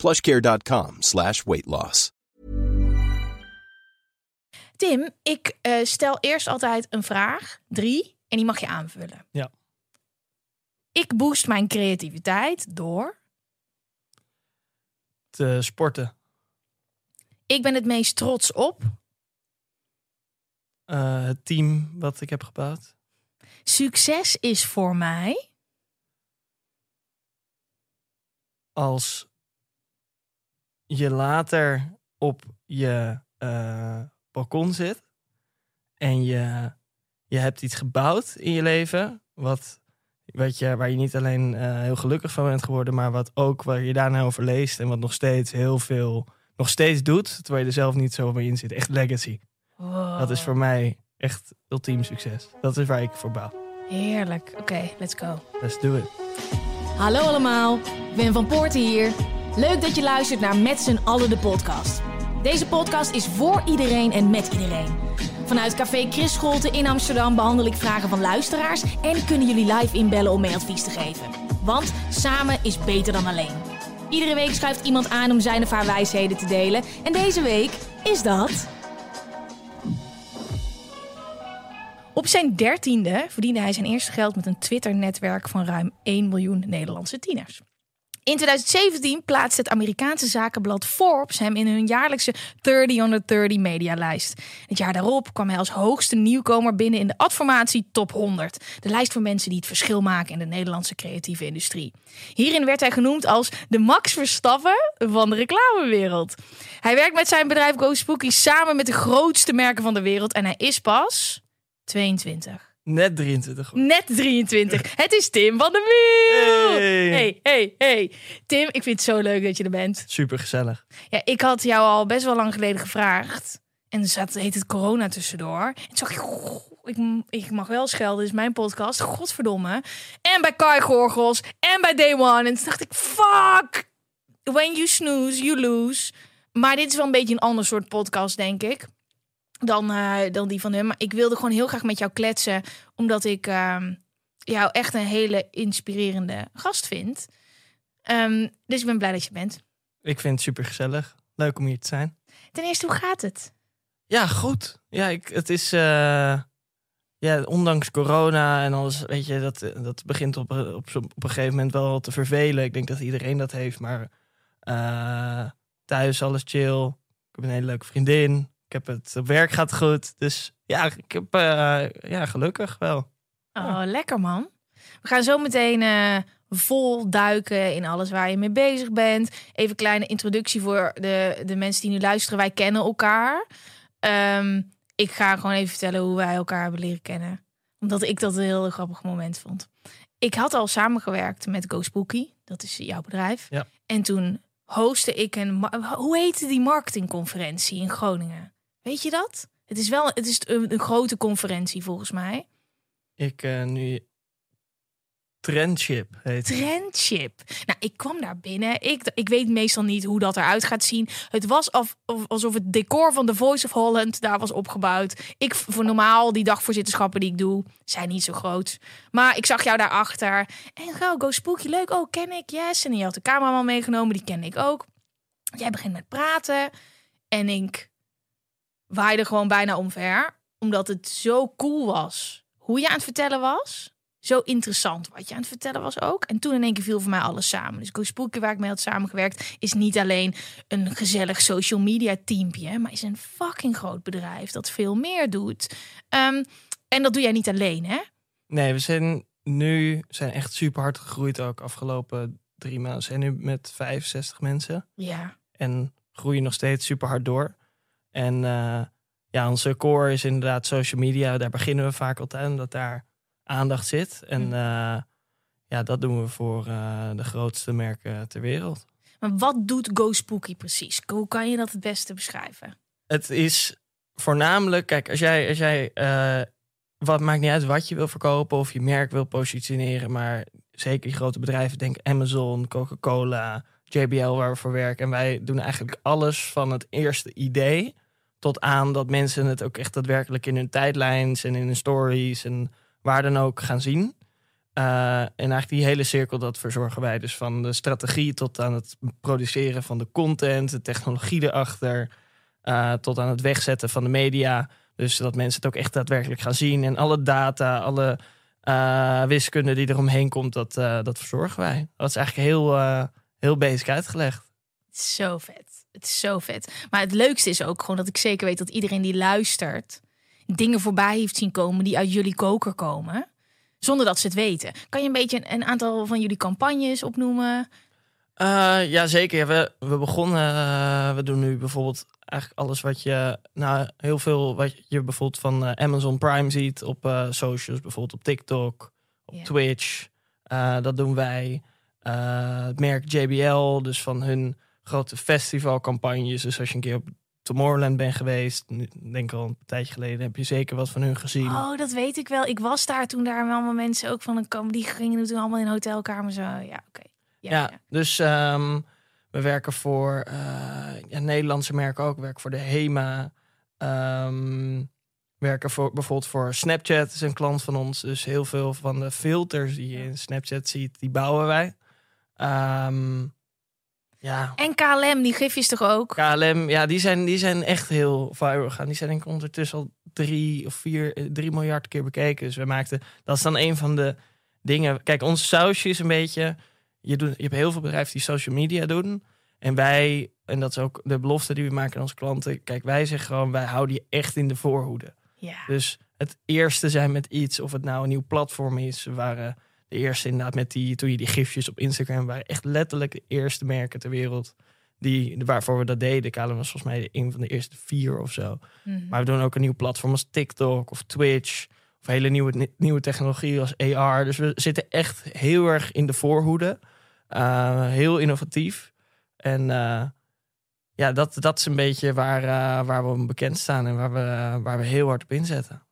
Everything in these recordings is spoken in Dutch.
plushcare.com slash weight loss. Tim, ik eh, stel eerst altijd een vraag, drie, en die mag je aanvullen. Ja. Ik boost mijn creativiteit door. Te sporten. Ik ben het meest trots op. Eh, het team wat ik heb gebouwd. Succes is voor mij. Als je later op je eh, balkon zit en je, je hebt iets gebouwd in je leven, wat, wat je, waar je niet alleen eh, heel gelukkig van bent geworden, maar wat ook waar je daarna over leest en wat nog steeds heel veel, nog steeds doet, terwijl je er zelf niet zo bij in zit. Echt legacy. Dat is voor mij echt ultiem succes. Dat is waar ik voor bouw. Heerlijk. Oké, let's go. Let's do it. Hallo allemaal, Wim van Poorten hier. Leuk dat je luistert naar Met z'n allen de podcast. Deze podcast is voor iedereen en met iedereen. Vanuit Café Chris Scholte in Amsterdam behandel ik vragen van luisteraars... en kunnen jullie live inbellen om mee advies te geven. Want samen is beter dan alleen. Iedere week schuift iemand aan om zijn of haar wijsheden te delen. En deze week is dat... Op zijn dertiende verdiende hij zijn eerste geld met een Twitter-netwerk van ruim 1 miljoen Nederlandse tieners. In 2017 plaatste het Amerikaanse zakenblad Forbes hem in hun jaarlijkse 30 under 30 medialijst. Het jaar daarop kwam hij als hoogste nieuwkomer binnen in de adformatie Top 100. De lijst voor mensen die het verschil maken in de Nederlandse creatieve industrie. Hierin werd hij genoemd als de Max Verstappen van de reclamewereld. Hij werkt met zijn bedrijf Go Spooky samen met de grootste merken van de wereld en hij is pas 22. Net 23. Net 23. Het is Tim van de Wiel. Hey. hey, hey, hey. Tim, ik vind het zo leuk dat je er bent. Super gezellig. Ja, ik had jou al best wel lang geleden gevraagd. En er zat, heet het corona tussendoor. En toen zag ik, goh, ik, ik mag wel schelden, is mijn podcast. Godverdomme. En bij Kai Gorgels. En bij Day One. En toen dacht ik, fuck. When you snooze, you lose. Maar dit is wel een beetje een ander soort podcast, denk ik. Dan, eh, dan die van hem. Maar ik wilde gewoon heel graag met jou kletsen. Omdat ik ehm, jou echt een hele inspirerende gast vind. Ehm, dus ik ben blij dat je bent. Ik vind het super gezellig. Leuk om hier te zijn. Ten eerste, hoe gaat het? Ja, goed. Ja, ik, het is. eh, ja, ondanks corona en alles, weet je, dat, dat begint op, op, op een gegeven moment wel te vervelen. Ik denk dat iedereen dat heeft, maar eh, thuis alles chill. Ik heb een hele leuke vriendin. Ik heb het werk gaat goed. Dus ja, ik heb eh, ja, gelukkig wel. Oh, lekker man. We gaan zo meteen eh, vol duiken in alles waar je mee bezig bent. Even een kleine introductie voor de, de mensen die nu luisteren. Wij kennen elkaar. Ehm, ik ga gewoon even vertellen hoe wij elkaar hebben leren kennen. Omdat ik dat een heel grappig moment vond. Ik had al samengewerkt met Go Spooky. Dat is jouw bedrijf. Ja. En toen hostte ik een... Hoe heette die marketingconferentie in Groningen? Weet je dat? Het is wel het is een, een grote conferentie volgens mij. Ik eh, nu. Trendship heet. Trendship. Nou, ik kwam daar binnen. Ik, ik weet meestal niet hoe dat eruit gaat zien. Het was of, of- alsof het decor van The Voice of Holland daar was opgebouwd. Ik voor normaal die dagvoorzitterschappen die ik doe zijn niet zo groot. Maar ik zag jou daarachter. En go, go spooky, leuk. Oh, ken ik, yes. En je had de cameraman meegenomen, die kende ik ook. Jij begint met praten. En ik waaide gewoon bijna omver. Omdat het zo cool was. Hoe je aan het vertellen was zo interessant wat je aan het vertellen was ook. En toen in één keer viel voor mij alles samen. Dus Go Spooky, waar ik mee had samengewerkt, is niet alleen een gezellig social media teampje, maar is een fucking groot bedrijf dat veel meer doet. Ehm, en dat doe jij niet alleen, hè? Nee, we zijn nu zijn echt super hard gegroeid ook afgelopen drie maanden. We zijn nu met 65 mensen Ja. en groeien nog steeds super hard door. En eh, ja, onze core is inderdaad social media. Daar beginnen we vaak altijd, omdat daar aandacht zit. En Hm. eh, ja, dat doen we voor eh, de grootste merken ter wereld. Maar wat doet Go Spooky precies? Hoe kan je dat het beste beschrijven? Het is voornamelijk, kijk, als jij, als jij wat maakt niet uit wat je wil verkopen of je merk wil positioneren, maar zeker die grote bedrijven, denk Amazon, Coca-Cola, JBL, waar we voor werken. En wij doen eigenlijk alles van het eerste idee tot aan dat mensen het ook echt daadwerkelijk in hun tijdlijns en in hun stories en waar dan ook gaan zien. Uh, en eigenlijk die hele cirkel, dat verzorgen wij. Dus van de strategie tot aan het produceren van de content, de technologie erachter, uh, tot aan het wegzetten van de media. Dus dat mensen het ook echt daadwerkelijk gaan zien. En alle data, alle uh, wiskunde die eromheen komt, dat, dat verzorgen wij. Dat is eigenlijk heel, heel basic uitgelegd. Zo vet. Het is zo vet. Maar het leukste is ook gewoon dat ik zeker weet dat iedereen die luistert, dingen voorbij heeft zien komen die uit jullie koker komen zonder dat ze het weten. Kan je een beetje een, aantal van jullie campagnes opnoemen? Uh, ja, zeker. we, we begonnen, uh, we doen nu bijvoorbeeld eigenlijk alles wat je, nou, heel veel wat je bijvoorbeeld van uh, Amazon Prime ziet op socials, bijvoorbeeld op TikTok, op yeah. Twitch. dat doen wij. het merk JBL, dus van hun grote festivalcampagnes. Dus als je een keer op Tomorrowland ben geweest. Denk al een tijdje geleden. Heb je zeker wat van hun gezien? Oh, dat weet ik wel. Ik was daar toen daar allemaal mensen ook van een kamp. Die gingen toen allemaal in hotelkamers. Zo. Ja, oké. Ja, ja, dus um, we werken voor uh, ja, Nederlandse merken ook. We werken voor de HEMA. Um, werken voor, bijvoorbeeld voor Snapchat, is een klant van ons. Dus heel veel van de filters die je in Snapchat ziet, die bouwen wij. Um, ja. En KLM, die gifjes toch ook? KLM, ja, die zijn, die zijn echt heel viral gaan. Die zijn denk ik ondertussen al drie of vier, eh, drie miljard keer bekeken. Dus we maakten, dat is dan een van de dingen. Kijk, ons sausje is een beetje, je, doet, je hebt heel veel bedrijven die social media doen. En wij, en dat is ook de belofte die we maken aan onze klanten. Kijk, wij zeggen gewoon, wij houden je echt in de voorhoede. Ja. Dus het eerste zijn met iets, of het nou een nieuw platform is. We waren de eerste inderdaad met die, toen je die gifjes op Instagram waren echt letterlijk de eerste merken ter wereld die, waarvoor we dat deden. KLM was volgens mij een van de eerste vier of zo. Mhm. Maar we doen ook een nieuw platform als TikTok of Twitch. Of hele nieuwe, nieuwe technologie als AR. Dus we zitten echt heel erg in de voorhoede. Uh, heel innovatief. En uh, ja, dat, dat is een beetje waar, uh, waar we bekend staan en waar we, waar we heel hard op inzetten.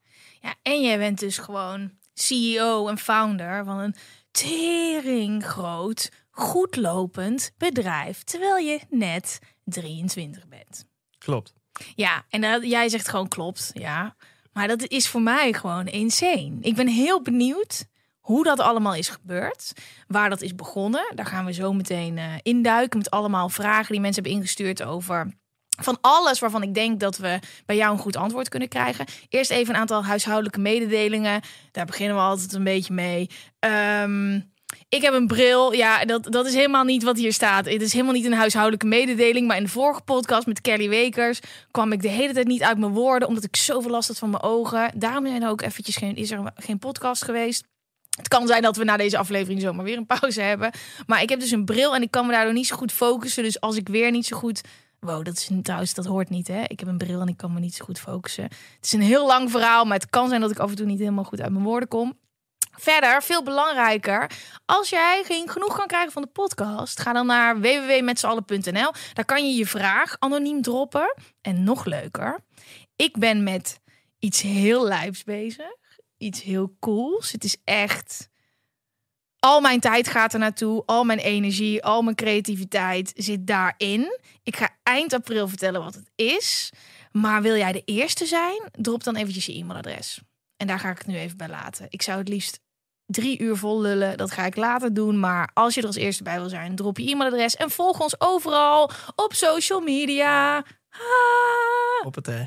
Ja, en jij bent dus gewoon CEO en founder van een tering groot, goedlopend bedrijf, terwijl je net 23 bent. Klopt. Ja, en dat, jij zegt gewoon klopt, ja. Maar dat is voor mij gewoon insane. Ik ben heel benieuwd hoe dat allemaal is gebeurd, waar dat is begonnen. Daar gaan we zo meteen uh, induiken met allemaal vragen die mensen hebben ingestuurd over van alles waarvan ik denk dat we bij jou een goed antwoord kunnen krijgen. Eerst even een aantal huishoudelijke mededelingen. Daar beginnen we altijd een beetje mee. Um, ik heb een bril. Ja, dat, dat is helemaal niet wat hier staat. Het is helemaal niet een huishoudelijke mededeling. Maar in de vorige podcast met Kelly Wekers kwam ik de hele tijd niet uit mijn woorden. Omdat ik zoveel last had van mijn ogen. Daarom zijn er ook eventjes geen, is er geen podcast geweest. Het kan zijn dat we na deze aflevering zomaar weer een pauze hebben. Maar ik heb dus een bril en ik kan me daardoor niet zo goed focussen. Dus als ik weer niet zo goed Wow, dat is trouwens, dat hoort niet. Hè? Ik heb een bril en ik kan me niet zo goed focussen. Het is een heel lang verhaal, maar het kan zijn dat ik af en toe niet helemaal goed uit mijn woorden kom. Verder, veel belangrijker, als jij geen genoeg kan krijgen van de podcast, ga dan naar www.metzallen.nl. Daar kan je je vraag anoniem droppen. En nog leuker, ik ben met iets heel lijps bezig. Iets heel cools. Het is echt al mijn tijd gaat er naartoe, al mijn energie, al mijn creativiteit zit daarin. Ik ga eind april vertellen wat het is. Maar wil jij de eerste zijn? Drop dan eventjes je e-mailadres. En daar ga ik het nu even bij laten. Ik zou het liefst drie uur vol lullen. Dat ga ik later doen. Maar als je er als eerste bij wil zijn, drop je e-mailadres. En volg ons overal op social media. Ah. Op het e.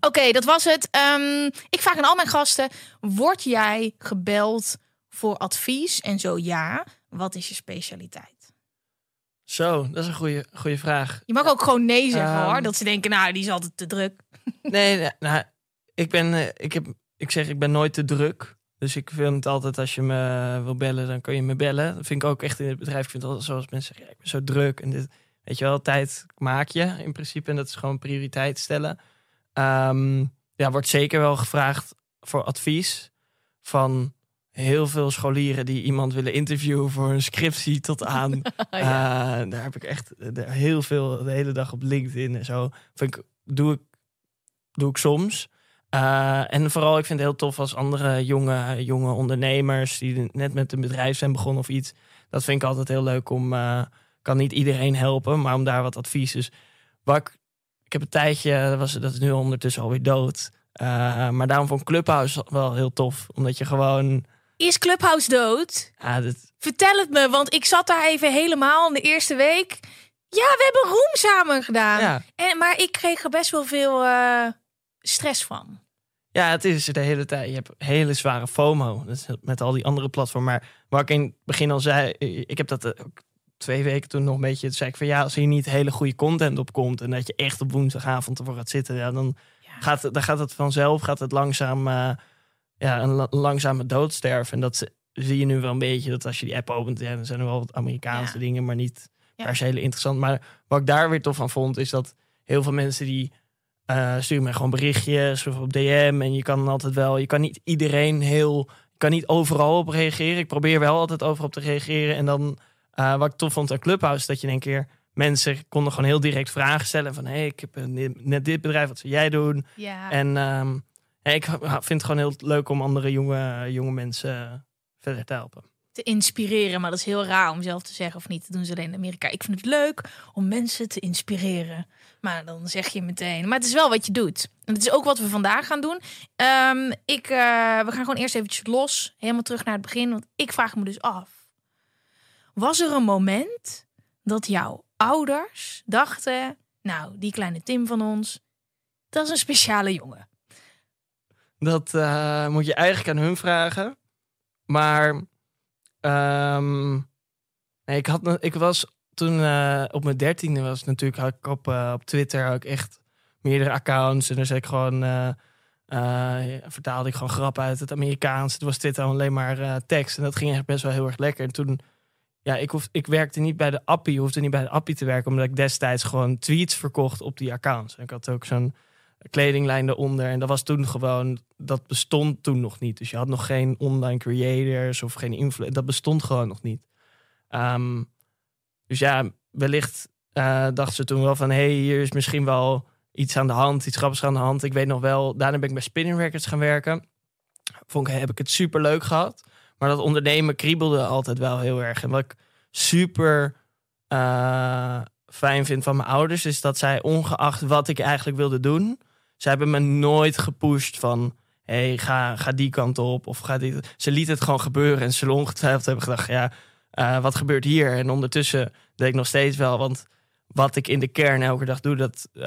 Oké, dat was het. Um, ik vraag aan al mijn gasten: word jij gebeld voor advies? En zo ja, wat is je specialiteit? Zo, dat is een goede, goede vraag. Je mag ook gewoon nee zeggen um, hoor. Dat ze denken, nou, die is altijd te druk. Nee, nou, ik ben, eh, ik heb, ik zeg, ik ben nooit te druk. Dus ik vind het altijd, als je me wil bellen, dan kun je me bellen. Dat vind ik ook echt in het bedrijf. Ik vind het altijd zoals mensen zeggen, ja, ik ben zo druk. En dit, weet je wel, tijd maak je in principe. En dat is gewoon prioriteit stellen. Um, ja, wordt zeker wel gevraagd voor advies van heel veel scholieren die iemand willen interviewen voor een scriptie tot aan. Ja. eh, daar heb ik echt eh, heel veel de hele dag op LinkedIn en zo. Vind ik, doe, ik, doe ik soms. Eh, en vooral, ik vind het heel tof als andere jonge, jonge ondernemers die net met een bedrijf zijn begonnen of iets. Dat vind ik altijd heel leuk om. eh, kan niet iedereen helpen, maar om daar wat advies. Dus wat ik, ik heb een tijdje, dat, was, dat is nu ondertussen alweer dood. Maar daarom vond Clubhouse wel heel tof. Omdat je gewoon. Is Clubhouse dood? Ja, dat, Vertel het me, want ik zat daar even helemaal in de eerste week. Ja, we hebben room samen gedaan. ja, En, maar ik kreeg er best wel veel eh, stress van. Ja, het is de hele tijd. Je hebt hele zware FOMO. Dat is met al die andere platformen. Maar waar ik in het begin al zei, ik heb dat eh, ook twee weken toen nog een beetje. Toen zei ik van ja, als hier niet hele goede content op komt. En dat je echt op woensdagavond ervoor gaat zitten. Ja, dan, Ja. gaat, het- dan gaat het vanzelf, gaat het langzaam, eh, ja, een la- langzame doodsterven. En dat zi- zie je nu wel een beetje. Dat als je die app opent, ja, dan zijn er wel wat Amerikaanse Ja. dingen, maar niet Ja. per se hele interessant. Maar wat ik daar weer tof van vond, is dat heel veel mensen die eh sturen mij gewoon berichtjes of op DM. En je kan altijd wel, je kan niet iedereen heel, je kan niet overal op reageren. Ik probeer wel altijd overal op te reageren. En dan, eh, wat ik tof vond aan Clubhouse, dat je in een keer mensen konden gewoon heel direct vragen stellen. Van, hé, hey, ik heb een- dit- net dit bedrijf, wat zou jij doen? Ja. En ehm, ik vind het gewoon heel leuk om andere jonge, jonge mensen verder te helpen. te inspireren. Maar dat is heel raar om zelf te zeggen of niet. Dat doen ze alleen in Amerika. Ik vind het leuk om mensen te inspireren. Maar dan zeg je meteen. Maar het is wel wat je doet. En het is ook wat we vandaag gaan doen. Ehm, ik, eh, we gaan gewoon eerst eventjes los. Helemaal terug naar het begin. Want ik vraag me dus af. Was er een moment dat jouw ouders dachten... Nou, die kleine Tim van ons, dat is een speciale jongen. Dat eh, moet je eigenlijk aan hun vragen. Maar ehm, ik, had, ik was toen eh, op mijn dertiende was natuurlijk had ik op, eh, op Twitter ik echt meerdere accounts en dan zei ik gewoon vertaalde ik gewoon grap uit het Amerikaans. Het was Twitter alleen maar tekst en dat ging echt best wel heel erg lekker. En toen ja, ik, hoef, ik werkte niet bij de appie, hoefde niet bij de appie te werken, omdat ik destijds gewoon tweets verkocht op die accounts. En ik had ook zo'n kledinglijn eronder. En dat was toen gewoon, dat bestond toen nog niet. Dus je had nog geen online creators of geen influencers. Dat bestond gewoon nog niet. Ehm, dus ja, wellicht eh dachten ze toen wel van, hey, hier is misschien wel iets aan de hand, iets grappigs aan de hand. Ik weet nog wel, daarna ben ik bij Spinning Records gaan werken. Vond ik, heb ik het super leuk gehad. Maar dat ondernemen kriebelde altijd wel heel erg. En wat ik super eh, fijn vind van mijn ouders, is dat zij, ongeacht wat ik eigenlijk wilde doen, ze hebben me nooit gepusht van. hey, ga, ga die kant op. Of ga die. Ze liet het gewoon gebeuren. En ze ongetwijfeld hebben gedacht: ja, eh, wat gebeurt hier? En ondertussen deed ik nog steeds wel. Want wat ik in de kern elke dag doe, dat, eh,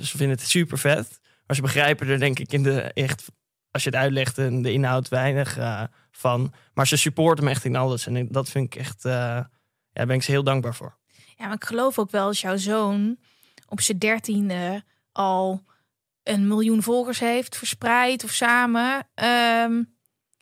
ze vinden het super vet. Maar ze begrijpen er, denk ik, in de echt. Als je het uitlegt, en de inhoud weinig eh, van. Maar ze supporten me echt in alles. En dat vind ik echt. eh, ja, daar ben ik ze heel dankbaar voor. Ja, maar ik geloof ook wel als jouw zoon op zijn dertiende al een miljoen volgers heeft verspreid of samen. ehm,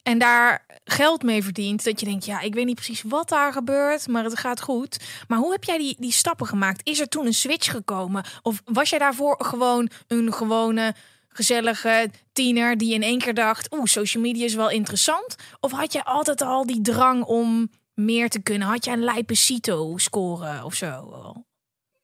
en daar geld mee verdient. Dat je denkt, ja, ik weet niet precies wat daar gebeurt, maar het gaat goed. Maar hoe heb jij die, die stappen gemaakt? Is er toen een switch gekomen? Of was jij daarvoor gewoon een gewone, gezellige tiener die in één keer dacht, oeh, social media is wel interessant? Of had jij altijd al die drang om meer te kunnen? Had jij een lijpe CITO scoren of zo?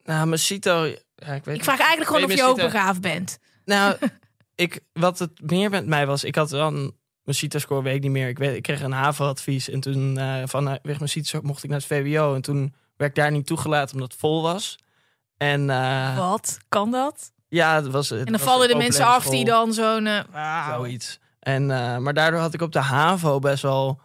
Nou, mijn Cito. Ja, ik, weet Ik vraag eigenlijk gewoon of je opengaaf bent. Nou, ik, wat het meer met mij was, ik had een, mijn CITO-score, weet ik niet meer. Ik, weet, ik kreeg een HAVO-advies en toen eh vanwege mijn CITO mocht ik naar het VWO. En toen werd ik daar niet toegelaten omdat het vol was. En eh, Wat? Kan dat? ja, het was. En dan vallen de mensen af die dan zo'n... eh, wauw. Zoiets. En, eh, maar daardoor had ik op de HAVO best wel...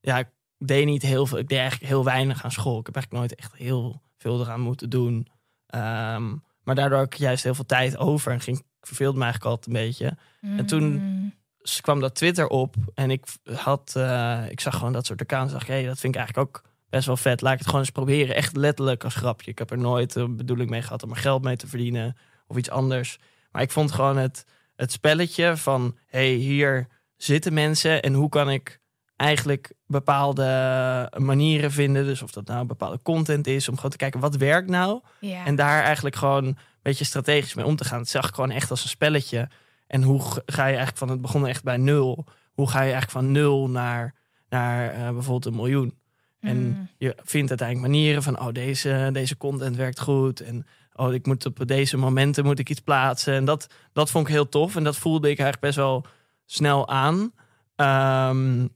Ja, ik deed niet heel veel. Ik deed eigenlijk heel weinig aan school. Ik heb eigenlijk nooit echt heel veel eraan moeten doen. Ehm, maar daardoor had ik juist heel veel tijd over. En ging, ik verveelde me eigenlijk altijd een beetje. En toen- Mm. Dus kwam dat Twitter op. En ik had... eh, ik zag gewoon dat soort accounts. dacht ik, hey, dat vind ik eigenlijk ook best wel vet. Laat ik het gewoon eens proberen. Echt letterlijk als grapje. Ik heb er nooit de bedoeling mee gehad om er geld mee te verdienen. Of iets anders. Maar ik vond gewoon het, het spelletje van... hey, hier zitten mensen. En hoe kan ik eigenlijk bepaalde manieren vinden. Dus of dat nou bepaalde content is. Om gewoon te kijken, wat werkt nou? Ja. En daar eigenlijk gewoon beetje strategisch mee om te gaan. Het zag ik gewoon echt als een spelletje. En hoe ga je eigenlijk van het begon echt bij nul. hoe ga je eigenlijk van nul naar, naar eh, bijvoorbeeld een miljoen. En Mm. je vindt uiteindelijk manieren van, oh, deze, deze content werkt goed. En oh, ik moet op deze momenten moet ik iets plaatsen. En dat, dat vond ik heel tof. En dat voelde ik eigenlijk best wel snel aan. Ehm,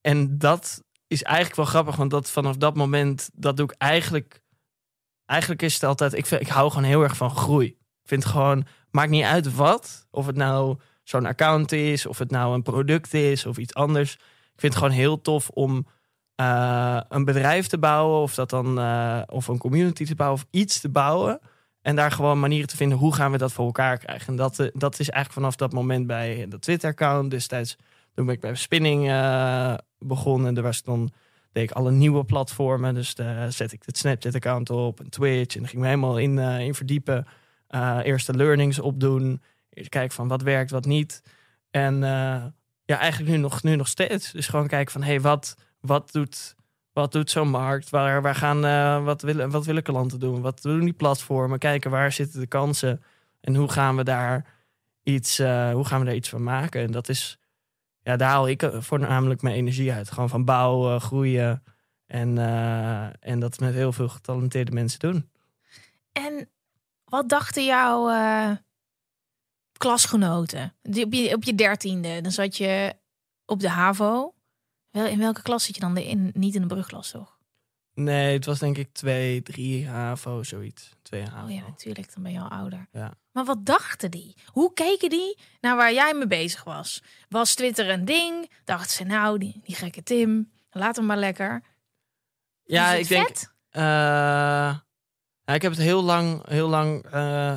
en dat is eigenlijk wel grappig, want dat vanaf dat moment, dat doe ik eigenlijk. Eigenlijk is het altijd, ik, vind, ik hou gewoon heel erg van groei. Ik vind gewoon, maakt niet uit wat. Of het nou zo'n account is, of het nou een product is, of iets anders. Ik vind het gewoon heel tof om eh, een bedrijf te bouwen, of dat dan, eh, of een community te bouwen, of iets te bouwen. En daar gewoon manieren te vinden, hoe gaan we dat voor elkaar krijgen? En dat, eh, dat is eigenlijk vanaf dat moment bij de Twitter-account. Destijds, toen ben ik bij Spinning begonnen. Er was dan, deed ik alle nieuwe platformen. Dus daar zet ik het Snapchat-account op, en Twitch. En ging me helemaal in, eh, in verdiepen. Eh eerst de learnings opdoen. Kijken van wat werkt, wat niet. En ja, eigenlijk nu nog, nu nog steeds. Dus gewoon kijken van, hé, hey, wat, wat doet, wat doet zo'n markt? Waar, waar gaan, wat, willen, wat willen klanten doen? Wat doen die platformen? Kijken waar zitten de kansen? En hoe gaan we daar iets, hoe gaan we daar iets van maken? En dat is, ja, daar haal ik eh, voornamelijk mijn energie uit. Gewoon van bouwen, groeien. En, eh, en dat met heel veel getalenteerde mensen doen. En wat dachten jouw eh, klasgenoten? Op je, op je dertiende, dan zat je op de HAVO. Wel, in welke klas zit je dan? De in, niet in de brugklas, toch? Nee, het was denk ik twee, drie HAVO, zoiets. Twee HAVO. Oh ja, natuurlijk, dan ben je al ouder. Ja. Maar wat dachten die? Hoe keken die naar waar jij mee bezig was? Was Twitter een ding? Dachten ze, nou, die, die gekke Tim, laat hem maar lekker. Ja, ik denk. eh, ja, ik heb het heel lang, heel lang eh,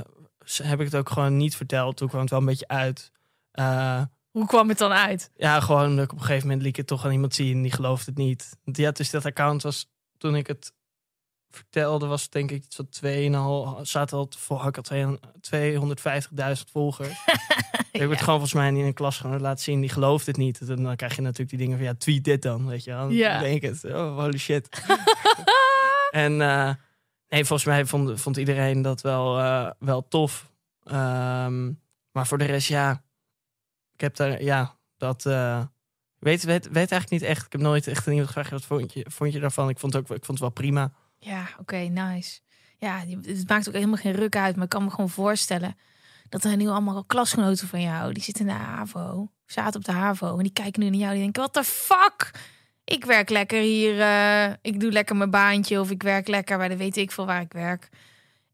heb ik het ook gewoon niet verteld. Toen kwam het wel een beetje uit. Eh, Hoe kwam het dan uit? ja, gewoon dat ik op een gegeven moment liet ik het toch aan iemand zien en die geloofde het niet. Want ja, dus dat account was toen ik het vertelde, was het denk ik van 2,5, zaten al vol, had ik al 250.000 volgers. Ik het gewoon volgens mij in een klas gewoon laten zien, die gelooft het niet. En dan krijg je natuurlijk die dingen van, ja, tweet dit dan, weet je wel. Dan Ja. denk ik het, oh, holy shit. en eh, nee, volgens mij vond, vond iedereen dat wel, eh, wel tof. Ehm, maar voor de rest, ja, ik heb daar, ja, dat... eh, Weet, weet, weet eigenlijk niet echt. Ik heb nooit echt aan iemand gevraagd. Wat vond je, vond je daarvan? Ik vond het, ook, ik vond het wel prima. Ja, oké, nice. Ja, het maakt ook helemaal geen ruk uit. Maar ik kan me gewoon voorstellen dat er nu allemaal klasgenoten van jou, die zitten in de HAVO, zaten op de HAVO en die kijken nu naar jou. Die denken, wat de fuck? Ik werk lekker hier, eh, ik doe lekker mijn baantje of ik werk lekker bij de weet ik veel waar ik werk.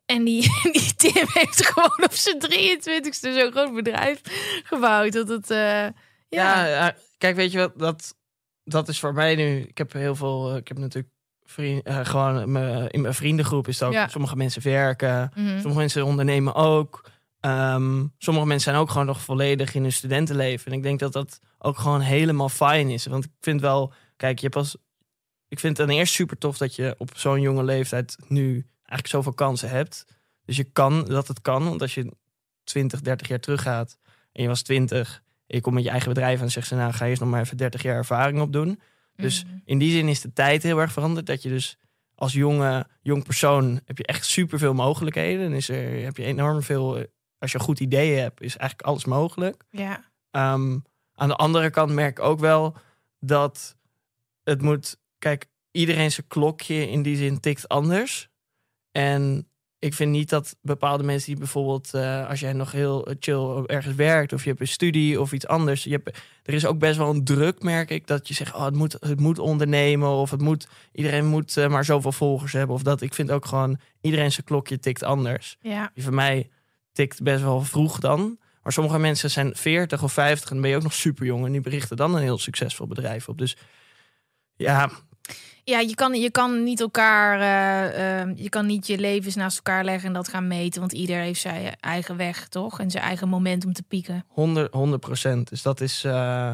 En die, die Tim heeft gewoon op zijn 23ste zo'n groot bedrijf gebouwd. Dat het, eh, Ja, kijk, weet je wat? Dat, dat is voor mij nu. Ik heb heel veel. eh, Ik heb natuurlijk vriend, eh, gewoon mijn- in mijn vriendengroep is het ook. Ja. Sommige mensen werken, Mhm. sommige mensen ondernemen ook. Ehm, sommige mensen zijn ook gewoon nog volledig in hun studentenleven. En ik denk dat dat ook gewoon helemaal fijn is. Want ik vind wel, kijk, je pas. Ik vind het ten eerste super tof dat je op zo'n jonge leeftijd nu eigenlijk zoveel kansen hebt. Dus je kan dat het kan. Want als je 20, 30 jaar teruggaat en je was 20 en je komt met je eigen bedrijf en zegt ze, nou ga je eerst nog maar even 30 jaar ervaring opdoen. Dus Mhm. in die zin is de tijd heel erg veranderd. Dat je dus als jonge, jong persoon heb je echt superveel mogelijkheden. En is er, heb je enorm veel, eh, als je goed ideeën hebt, is eigenlijk alles mogelijk. ja. Ehm, aan de andere kant merk ik ook wel dat het moet. Kijk, iedereen zijn klokje in die zin tikt anders. En ik vind niet dat bepaalde mensen die bijvoorbeeld, eh, als jij nog heel chill ergens werkt, of je hebt een studie of iets anders, je hebt, er is ook best wel een druk, merk ik, dat je zegt, oh, het moet, het moet ondernemen, of het moet, iedereen moet eh, maar zoveel volgers hebben, of dat. Ik vind ook gewoon, iedereen zijn klokje tikt anders. ja. Die van mij tikt best wel vroeg dan. Maar sommige mensen zijn 40 of 50 en dan ben je ook nog super jong. En die berichten dan een heel succesvol bedrijf op. Dus ja, Ja, je kan, je kan niet elkaar, eh, eh, je kan niet je levens naast elkaar leggen en dat gaan meten, want ieder heeft zijn eigen weg, toch? En zijn eigen moment om te pieken. 100, 100 procent. Dus dat is. eh,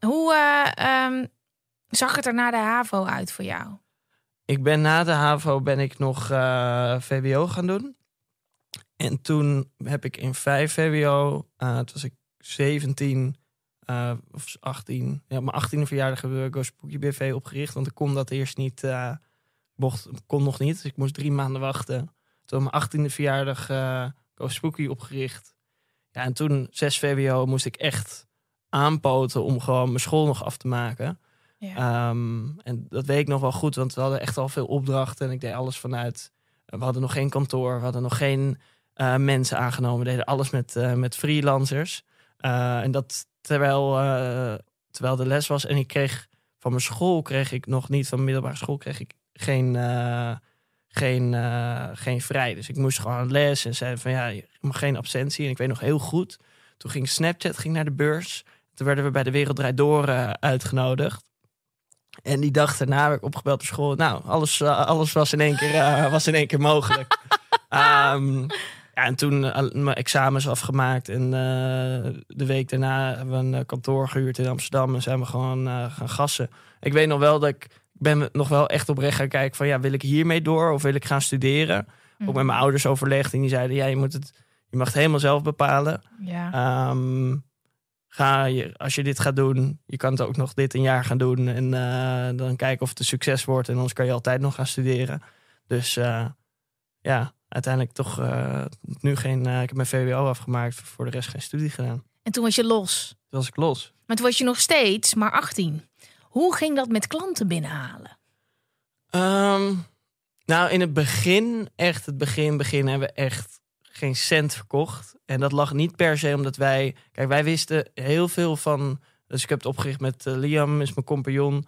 Hoe eh, ehm, zag het er na de HAVO uit voor jou? ik ben na de HAVO ben ik nog VWO gaan doen. En toen heb ik in 5 VWO, toen was ik 17 eh, of 18. Ja, mijn 18e verjaardag hebben we Go Spooky BV opgericht. Want ik kon dat eerst niet, eh mocht, kon nog niet. Dus ik moest drie maanden wachten. Toen mijn 18e verjaardag eh Go Spooky opgericht. Ja, en toen 6 VWO moest ik echt aanpoten om gewoon mijn school nog af te maken. Ja. Ehm, en dat weet ik nog wel goed, want we hadden echt al veel opdrachten en ik deed alles vanuit. We hadden nog geen kantoor, we hadden nog geen mensen aangenomen, we deden alles met, met freelancers. En dat terwijl, eh, terwijl de les was en ik kreeg van mijn school, kreeg ik nog niet, van mijn middelbare school, kreeg ik geen, eh, geen, eh, geen vrij. Dus ik moest gewoon les en zeiden van ja, je mag geen absentie. En ik weet nog heel goed, toen ging Snapchat ging naar de beurs. Toen werden we bij de Wereld Draait Door uitgenodigd. En die dag daarna werd ik opgebeld op school. Nou, alles, alles was, in één keer, was in één keer mogelijk. Ehm, ja, en toen eh, mijn examens afgemaakt. En eh, de week daarna hebben we een eh, kantoor gehuurd in Amsterdam. En zijn we gewoon gaan gassen. Ik weet nog wel dat ik, ben nog wel echt oprecht gaan kijken van... ja, wil ik hiermee door of wil ik gaan studeren? Ook met mijn ouders overlegd. En die zeiden, ja, je, moet het, je mag het helemaal zelf bepalen. ja. Ehm, ga je, als je dit gaat doen, je kan het ook nog dit een jaar gaan doen. En dan kijken of het een succes wordt. En anders kan je altijd nog gaan studeren. Dus ja, uiteindelijk toch eh, nu geen. eh, ik heb mijn VWO afgemaakt, voor de rest geen studie gedaan. En toen was je los. Toen was ik los. Maar toen was je nog steeds maar 18. Hoe ging dat met klanten binnenhalen? Ehm, nou, in het begin, echt het begin, begin hebben we echt geen cent verkocht. En dat lag niet per se omdat wij... Kijk, wij wisten heel veel van... Dus ik heb het opgericht met eh, Liam, is mijn compagnon.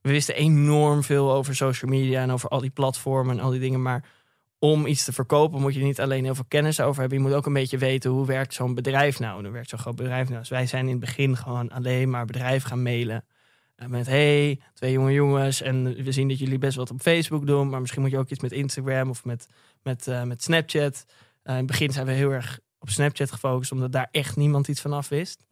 We wisten enorm veel over social media en over al die platformen en al die dingen. Maar om iets te verkopen moet je niet alleen heel veel kennis over hebben. Je moet ook een beetje weten hoe werkt zo'n bedrijf nou. En hoe werkt zo'n groot bedrijf nou. Dus wij zijn in het begin gewoon alleen maar bedrijven gaan mailen. Eh, met hey, twee jonge jongens. En we zien dat jullie best wat op Facebook doen. Maar misschien moet je ook iets met Instagram of met, met, eh, met Snapchat. Eh, in het begin zijn we heel erg op Snapchat gefocust. Omdat daar echt niemand iets van af wist.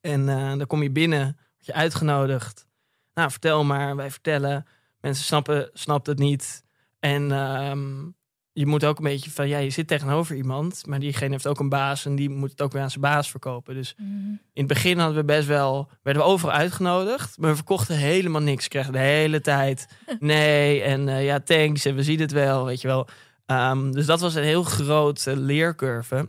En dan kom je binnen, word je uitgenodigd. Nou, vertel maar, wij vertellen. Mensen snappen, snappen het niet. En ehm, je moet ook een beetje van, ja, je zit tegenover iemand, maar diegene heeft ook een baas en die moet het ook weer aan zijn baas verkopen. Dus Mhm. in het begin hadden we best wel, werden we overal uitgenodigd, maar we verkochten helemaal niks. Kregen de hele tijd nee en eh, ja, thanks en we zien het wel, weet je wel. Ehm, dus dat was een heel grote leercurve.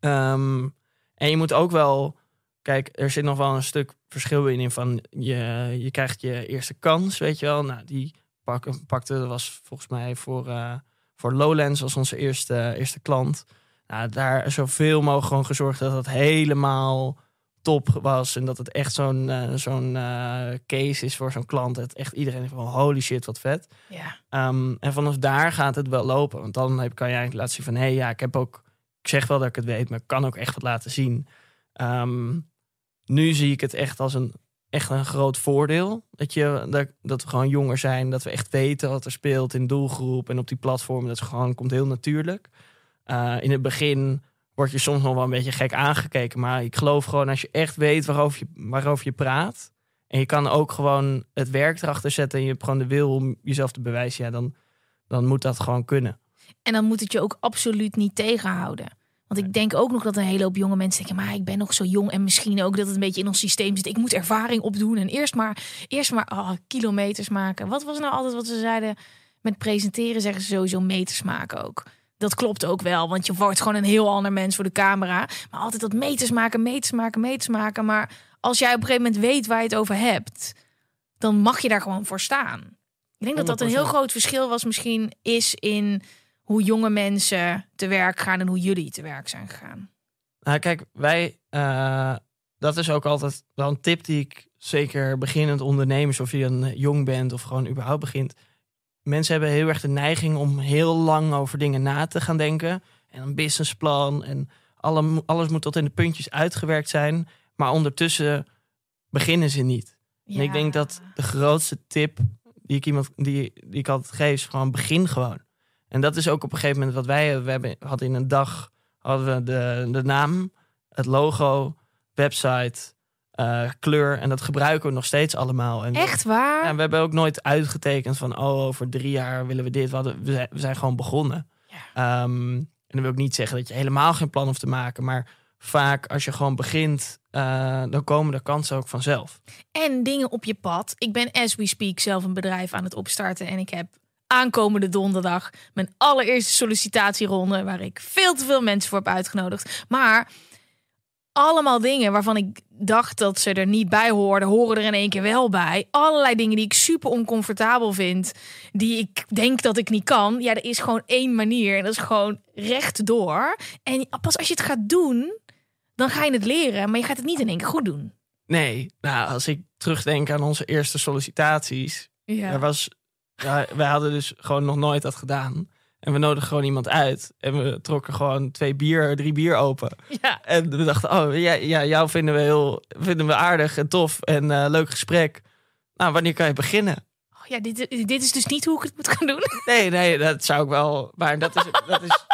Ehm, en je moet ook wel, kijk, er zit nog wel een stuk verschil in, in van je, je krijgt je eerste kans, weet je wel. Nou, die pak, pakte, dat was volgens mij voor, eh, voor Lowlands als onze eerste, eerste klant. Nou, daar zoveel mogelijk gewoon gezorgd dat het helemaal top was. En dat het echt zo'n eh, zo'n eh, case is voor zo'n klant. Dat echt iedereen van holy shit, wat vet. Ja. Ehm, en vanaf daar gaat het wel lopen. Want dan heb, kan je eigenlijk laten zien van... hé, hey, ja, ik heb ook... Ik zeg wel dat ik het weet, maar ik kan ook echt wat laten zien. Ehm, nu zie ik het echt als een, echt een groot voordeel. Dat, je, dat, we gewoon jonger zijn. Dat we echt weten wat er speelt in doelgroep en op die platform. Dat gewoon, komt heel natuurlijk. Eh, in het begin word je soms nog wel een beetje gek aangekeken. Maar ik geloof gewoon als je echt weet waarover je, waarover je praat. En je kan ook gewoon het werk erachter zetten. En je hebt gewoon de wil om jezelf te bewijzen. Ja, dan, dan moet dat gewoon kunnen. En dan moet het je ook absoluut niet tegenhouden. Want ik denk ook nog dat een hele hoop jonge mensen denken... maar ik ben nog zo jong en misschien ook dat het een beetje in ons systeem zit. Ik moet ervaring opdoen en eerst maar, eerst maar oh, kilometers maken. Wat was nou altijd wat ze zeiden? Met presenteren zeggen ze sowieso meters maken ook. Dat klopt ook wel, want je wordt gewoon een heel ander mens voor de camera. Maar altijd dat meters maken, meters maken, meters maken. Maar als jij op een gegeven moment weet waar je het over hebt... dan mag je daar gewoon voor staan. Ik denk dat dat een heel 100%. groot verschil was misschien is in hoe jonge mensen te werk gaan en hoe jullie te werk zijn gegaan. Nou, kijk, wij, eh, dat is ook altijd wel een tip die ik zeker beginnend ondernemers, of je dan jong bent of gewoon überhaupt begint. Mensen hebben heel erg de neiging om heel lang over dingen na te gaan denken. En een businessplan en alle, alles moet tot in de puntjes uitgewerkt zijn. Maar ondertussen beginnen ze niet. En ik denk dat de grootste tip die ik iemand die, die ik altijd geef, is gewoon begin gewoon. En dat is ook op een gegeven moment wat wij we hebben, hadden in een dag hadden we de, de naam, het logo, website, eh, kleur. En dat gebruiken we nog steeds allemaal. En Echt waar? ja, we hebben ook nooit uitgetekend van oh, over drie jaar willen we dit. We, hadden, we, zijn, we zijn gewoon begonnen. Ehm, en dan wil ik niet zeggen dat je helemaal geen plan hoeft te maken. Maar vaak als je gewoon begint, eh, dan komen de kansen ook vanzelf. En dingen op je pad. Ik ben as we speak zelf een bedrijf aan het opstarten en ik heb aankomende donderdag mijn allereerste sollicitatieronde waar ik veel te veel mensen voor heb uitgenodigd. Maar allemaal dingen waarvan ik dacht dat ze er niet bij hoorden, horen er in één keer wel bij. Allerlei dingen die ik super oncomfortabel vind, die ik denk dat ik niet kan. Ja, er is gewoon één manier en dat is gewoon rechtdoor. En pas als je het gaat doen, dan ga je het leren, maar je gaat het niet in één keer goed doen. Nee, nou, als ik terugdenk aan onze eerste sollicitaties. Ja. Er was, ja, wij hadden dus gewoon nog nooit dat gedaan. En we nodigden gewoon iemand uit. En we trokken gewoon twee bier, drie bier open. ja. En we dachten, oh ja, ja jou vinden we heel vinden we aardig en tof en eh, leuk gesprek. Nou, wanneer kan je beginnen? Oh, ja, dit, dit is dus niet hoe ik het moet gaan doen. Nee, nee, dat zou ik wel. Maar dat is. Dat is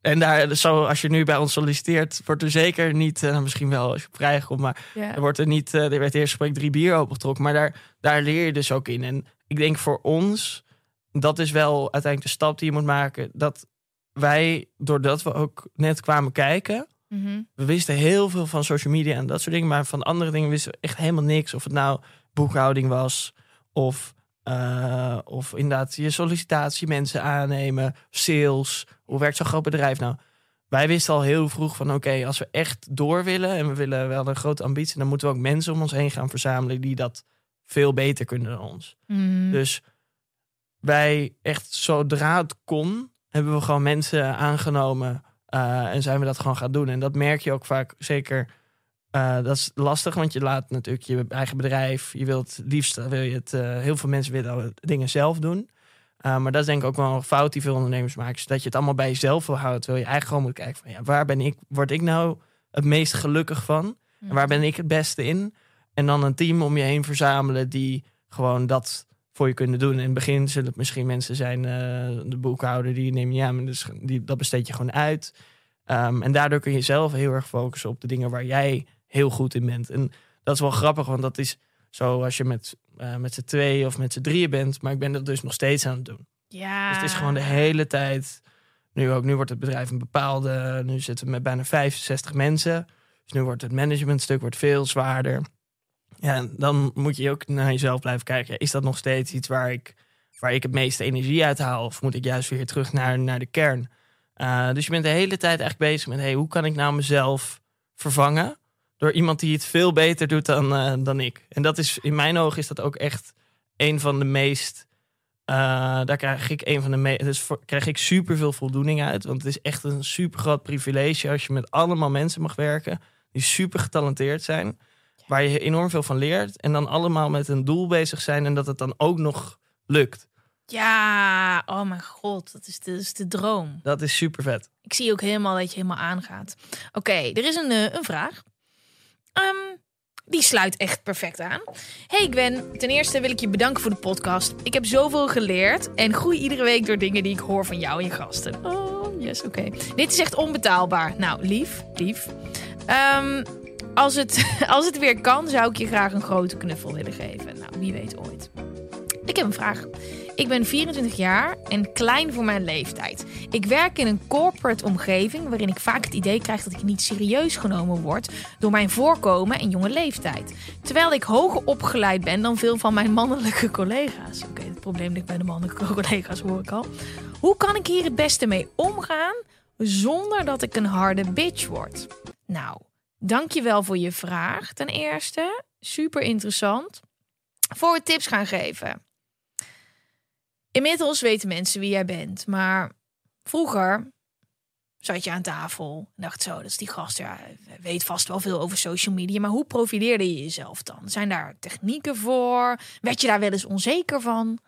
en daar, zo, als je nu bij ons solliciteert, wordt er zeker niet, eh, misschien wel als je op vrij komt, maar Ja. er wordt er niet, eh, er werd eerst gesprek drie bier opengetrokken. Maar daar, daar leer je dus ook in. En ik denk voor ons, dat is wel uiteindelijk de stap die je moet maken. Dat wij, doordat we ook net kwamen kijken, Mhm. we wisten heel veel van social media en dat soort dingen. Maar van andere dingen wisten we echt helemaal niks. Of het nou boekhouding was. Of, eh, of inderdaad je sollicitatie mensen aannemen. Sales. Hoe werkt zo'n groot bedrijf nou? Wij wisten al heel vroeg van oké, als we echt door willen. En we willen wel een grote ambitie. Dan moeten we ook mensen om ons heen gaan verzamelen die dat veel beter kunnen dan ons. Mhm. Dus wij echt zodra het kon, hebben we gewoon mensen aangenomen eh, en zijn we dat gewoon gaan doen. En dat merk je ook vaak zeker. eh, dat is lastig, want je laat natuurlijk je eigen bedrijf. Je wilt het liefst wil je het. eh, heel veel mensen willen dingen zelf doen. Eh, maar dat is denk ik ook wel een fout die veel ondernemers maken. Is dat je het allemaal bij jezelf wil houden. Terwijl je eigenlijk gewoon moet kijken van ja, waar ben ik, word ik nou het meest gelukkig van? En waar ben ik het beste in? En dan een team om je heen verzamelen die gewoon dat voor je kunnen doen. In het begin zullen het misschien mensen zijn, eh, de boekhouder die neem je aan, maar dus, die, dat besteed je gewoon uit. Ehm, en daardoor kun je zelf heel erg focussen op de dingen waar jij heel goed in bent. En dat is wel grappig, want dat is zo als je met, eh, met z'n tweeën of met z'n drieën bent. Maar ik ben dat dus nog steeds aan het doen. ja. Dus het is gewoon de hele tijd. Nu ook, nu wordt het bedrijf een bepaalde. Nu zitten we met bijna 65 mensen. Dus nu wordt het managementstuk wordt veel zwaarder. Ja, dan moet je ook naar jezelf blijven kijken. Is dat nog steeds iets waar ik, waar ik het meeste energie uit haal? Of moet ik juist weer terug naar, naar de kern? Uh, dus je bent de hele tijd eigenlijk bezig met: hey, hoe kan ik nou mezelf vervangen? Door iemand die het veel beter doet dan, uh, dan ik. En dat is in mijn ogen is dat ook echt een van de meest uh, daar krijg ik een van de me dus krijg ik super veel voldoening uit. Want het is echt een super groot privilege als je met allemaal mensen mag werken die super getalenteerd zijn. Waar je enorm veel van leert. En dan allemaal met een doel bezig zijn en dat het dan ook nog lukt. Ja, oh mijn god, dat is de, dat is de droom. Dat is super vet. Ik zie ook helemaal dat je helemaal aangaat. Oké, er is een, uh, een vraag. Um, die sluit echt perfect aan. Hey Gwen, ten eerste wil ik je bedanken voor de podcast. Ik heb zoveel geleerd en groei iedere week door dingen die ik hoor van jou en je gasten. Oh, yes, oké. Okay. Dit is echt onbetaalbaar. Nou, lief, lief. Um, als, het, als het weer kan, zou ik je graag een grote knuffel willen geven. Nou, wie weet ooit. Ik heb een vraag. Ik ben 24 jaar en klein voor mijn leeftijd. Ik werk in een corporate omgeving waarin ik vaak het idee krijg dat ik niet serieus genomen word door mijn voorkomen en jonge leeftijd. Terwijl ik hoger opgeleid ben dan veel van mijn mannelijke collega's. Oké, het probleem ligt bij de mannelijke collega's hoor ik al. Hoe kan ik hier het beste mee omgaan zonder dat ik een harde bitch word? Nou, dankjewel voor je vraag ten eerste. Super interessant. Voor we tips gaan geven. Inmiddels weten mensen wie jij bent, maar vroeger zat je aan tafel en dacht zo, dat is die gast, ja, weet vast wel veel over social media, maar hoe profileerde je jezelf dan? Zijn daar technieken voor? Werd je daar wel eens onzeker van?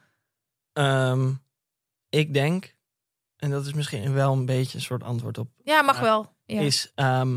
Um, ik denk, en dat is misschien wel een beetje een soort antwoord op. Ja, mag wel. Ja. Is um,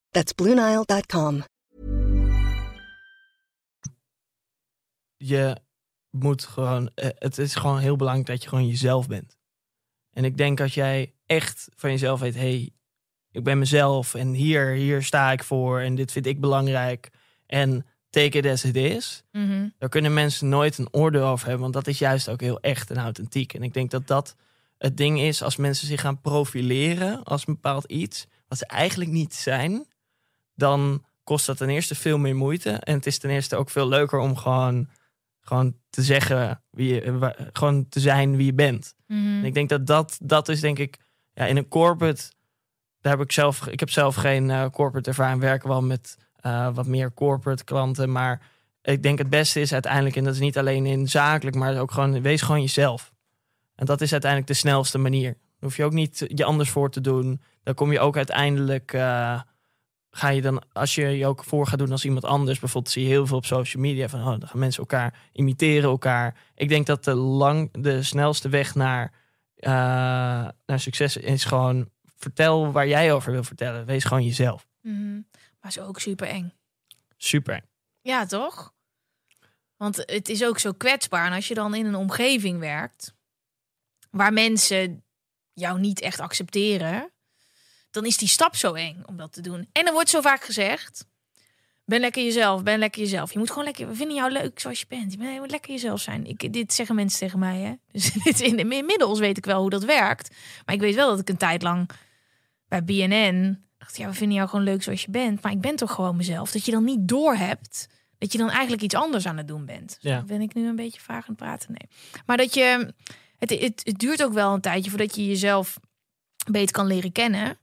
That's BlueNile.com. je moet gewoon, eh, het is gewoon heel belangrijk dat je gewoon jezelf bent. En ik denk als jij echt van jezelf weet, hey, ik ben mezelf en hier, hier sta ik voor en dit vind ik belangrijk en take it as it is, Mhm. daar kunnen mensen nooit een oordeel over hebben, want dat is juist ook heel echt en authentiek. En ik denk dat dat het ding is als mensen zich gaan profileren als een bepaald iets, wat ze eigenlijk niet zijn, dan kost dat ten eerste veel meer moeite. En het is ten eerste ook veel leuker om gewoon, gewoon te zeggen, wie je, gewoon te zijn wie je bent. Mhm. En ik denk dat dat, dat is denk ik, ja, in een corporate, daar heb ik zelf, ik heb zelf geen eh, corporate ervaring, werken wel met eh, wat meer corporate klanten, maar ik denk het beste is uiteindelijk, en dat is niet alleen in zakelijk, maar ook gewoon, wees gewoon jezelf. En dat is uiteindelijk de snelste manier. Daar hoef je ook niet je anders voor te doen. Dan kom je ook uiteindelijk, eh, ga je dan, als je je ook voor gaat doen als iemand anders, bijvoorbeeld zie je heel veel op social media van, oh, dan gaan mensen elkaar imiteren elkaar. Ik denk dat de lang, de snelste weg naar, eh, naar succes is gewoon, vertel waar jij over wil vertellen. Wees gewoon jezelf. Mhm. Maar is ook super eng. Super. Ja, toch? Want het is ook zo kwetsbaar. En als je dan in een omgeving werkt waar mensen jou niet echt accepteren, dan is die stap zo eng om dat te doen. En er wordt zo vaak gezegd: ben lekker jezelf, ben lekker jezelf. Je moet gewoon lekker, we vinden jou leuk zoals je bent. Je moet lekker jezelf zijn. Ik, dit zeggen mensen tegen mij. Hè? Dus dit, in, inmiddels weet ik wel hoe dat werkt. Maar ik weet wel dat ik een tijd lang bij BNN dacht: ja, we vinden jou gewoon leuk zoals je bent. Maar ik ben toch gewoon mezelf. Dat je dan niet doorhebt dat je dan eigenlijk iets anders aan het doen bent. Ja. Ben ik nu een beetje vaag aan het praten? Nee. Maar dat je, het, het, het duurt ook wel een tijdje voordat je jezelf beter kan leren kennen.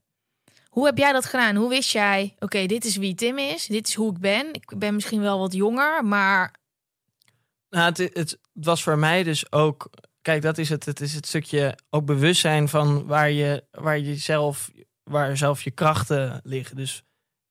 Hoe heb jij dat gedaan? Hoe wist jij, oké, dit is wie Tim is, dit is hoe ik ben. Ik ben misschien wel wat jonger, maar Nou, het, het, was voor mij dus ook. Kijk, dat is het. Het is het stukje ook bewustzijn van waar je, waar je zelf, waar zelf je krachten liggen. Dus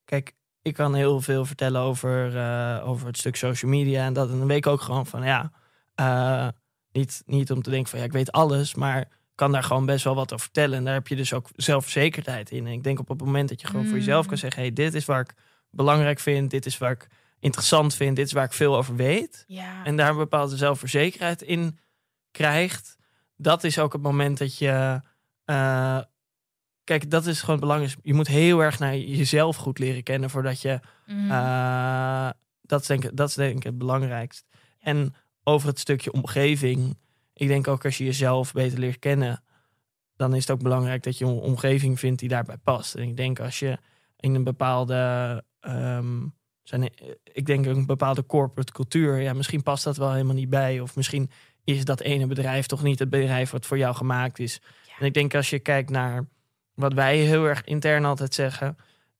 kijk, ik kan heel veel vertellen over, eh, over het stuk social media. En dat en dan weet ik ook gewoon van ja. eh, niet, niet om te denken van ja, ik weet alles, maar kan daar gewoon best wel wat over vertellen. En daar heb je dus ook zelfverzekerdheid in. En ik denk op het moment dat je gewoon voor jezelf kan zeggen: hey, dit is waar ik belangrijk vind, dit is waar ik interessant vind, dit is waar ik veel over weet ja. en daar een bepaalde zelfverzekerheid in krijgt, dat is ook het moment dat je. eh, kijk, dat is gewoon belangrijk. Je moet heel erg naar jezelf goed leren kennen voordat je. Mhm. eh, dat, is denk dat is denk ik het belangrijkst. En over het stukje omgeving. Ik denk ook als je jezelf beter leert kennen, dan is het ook belangrijk dat je een omgeving vindt die daarbij past. En ik denk als je in een bepaalde. ehm, zijn, ik denk een bepaalde corporate cultuur. Ja, misschien past dat wel helemaal niet bij. Of misschien is dat ene bedrijf toch niet het bedrijf wat voor jou gemaakt is. En ik denk als je kijkt naar wat wij heel erg intern altijd zeggen,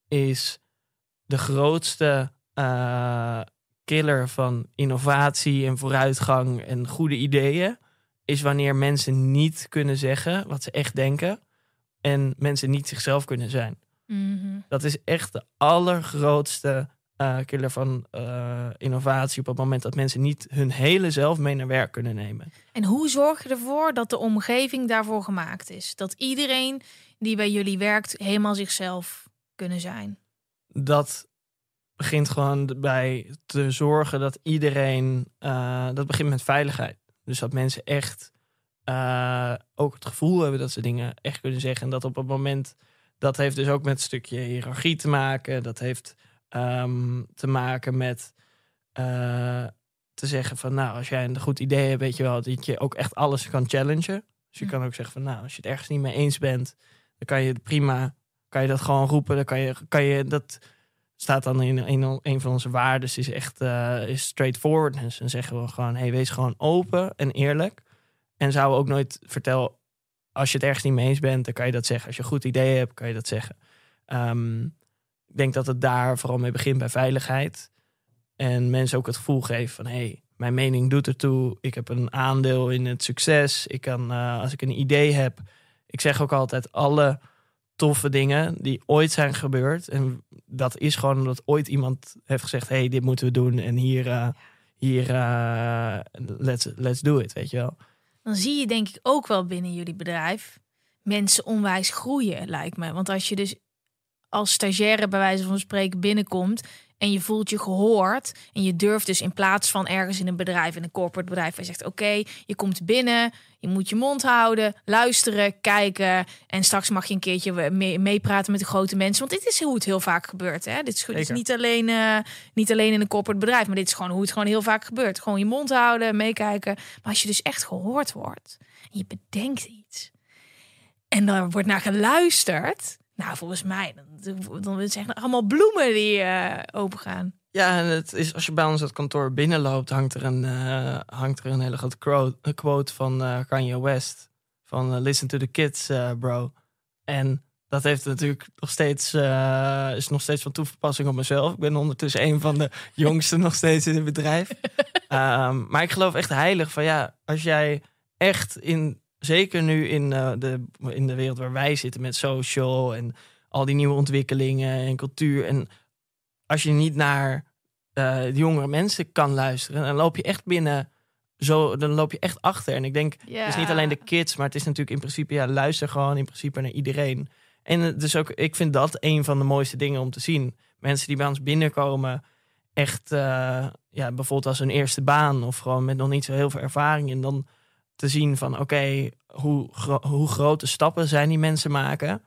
is de grootste eh, killer van innovatie en vooruitgang en goede ideeën. Is wanneer mensen niet kunnen zeggen wat ze echt denken. En mensen niet zichzelf kunnen zijn. Mhm. Dat is echt de allergrootste eh, killer van eh, innovatie. Op het moment dat mensen niet hun hele zelf mee naar werk kunnen nemen. En hoe zorg je ervoor dat de omgeving daarvoor gemaakt is? Dat iedereen die bij jullie werkt helemaal zichzelf kunnen zijn. Dat begint gewoon bij te zorgen dat iedereen. eh, dat begint met veiligheid. Dus dat mensen echt eh, ook het gevoel hebben dat ze dingen echt kunnen zeggen. En dat op het moment. Dat heeft dus ook met een stukje hiërarchie te maken. Dat heeft ehm, te maken met eh, te zeggen van nou, als jij een goed idee hebt, weet je wel, dat je ook echt alles kan challengen. Dus je Hm. kan ook zeggen van nou, als je het ergens niet mee eens bent, dan kan je het prima, kan je dat gewoon roepen. Dan kan je, kan je dat staat dan in, een van onze waarden is echt eh, is straightforwardness. En zeggen we gewoon, hey, wees gewoon open en eerlijk. En zouden ook nooit vertellen, als je het ergens niet mee eens bent, dan kan je dat zeggen. Als je een goed idee hebt, kan je dat zeggen. Ehm, ik denk dat het daar vooral mee begint bij veiligheid. En mensen ook het gevoel geven van, hey, mijn mening doet ertoe. Ik heb een aandeel in het succes. Ik kan, eh, als ik een idee heb. Ik zeg ook altijd, alle toffe dingen die ooit zijn gebeurd. En dat is gewoon omdat ooit iemand heeft gezegd: hey, dit moeten we doen. En hier, eh, hier eh, let's, let's do it, weet je wel. Dan zie je denk ik ook wel binnen jullie bedrijf mensen onwijs groeien, lijkt me. Want als je dus als stagiaire bij wijze van spreken binnenkomt en je voelt je gehoord en je durft dus in plaats van ergens in een bedrijf, in een corporate bedrijf, en zegt oké, je komt binnen, je moet je mond houden, luisteren, kijken en straks mag je een keertje mee- meepraten met de grote mensen, want dit is hoe het heel vaak gebeurt. Hè? Dit is, dit is niet alleen, eh, niet alleen in een corporate bedrijf, maar dit is gewoon hoe het gewoon heel vaak gebeurt. Gewoon je mond houden, meekijken. Maar als je dus echt gehoord wordt en je bedenkt iets en daar wordt naar geluisterd, nou volgens mij dan, dan zijn er allemaal bloemen die eh opengaan. Ja, en het is, als je bij ons het kantoor binnenloopt, hangt er een, eh, hangt er een hele grote quote, van eh, Kanye West. Van Listen to the kids, bro. En dat heeft natuurlijk nog steeds, is nog steeds van toepassing op mezelf. Ik ben ondertussen een van de jongsten nog steeds in het bedrijf. Ehm, maar ik geloof echt heilig van ja, als jij echt in, zeker nu in, eh, de, in de wereld waar wij zitten met social en al die nieuwe ontwikkelingen en cultuur. En als je niet naar eh, de jongere mensen kan luisteren, dan loop je echt binnen. Zo, dan loop je echt achter. En ik denk, het is niet alleen de kids, maar het is natuurlijk in principe, ja, luister gewoon in principe naar iedereen. En eh, dus ook, ik vind dat een van de mooiste dingen om te zien. Mensen die bij ons binnenkomen, echt, ja, bijvoorbeeld als een eerste baan of gewoon met nog niet zo heel veel ervaring. En dan te zien van, oké, hoe, gro- hoe grote stappen zijn die mensen maken.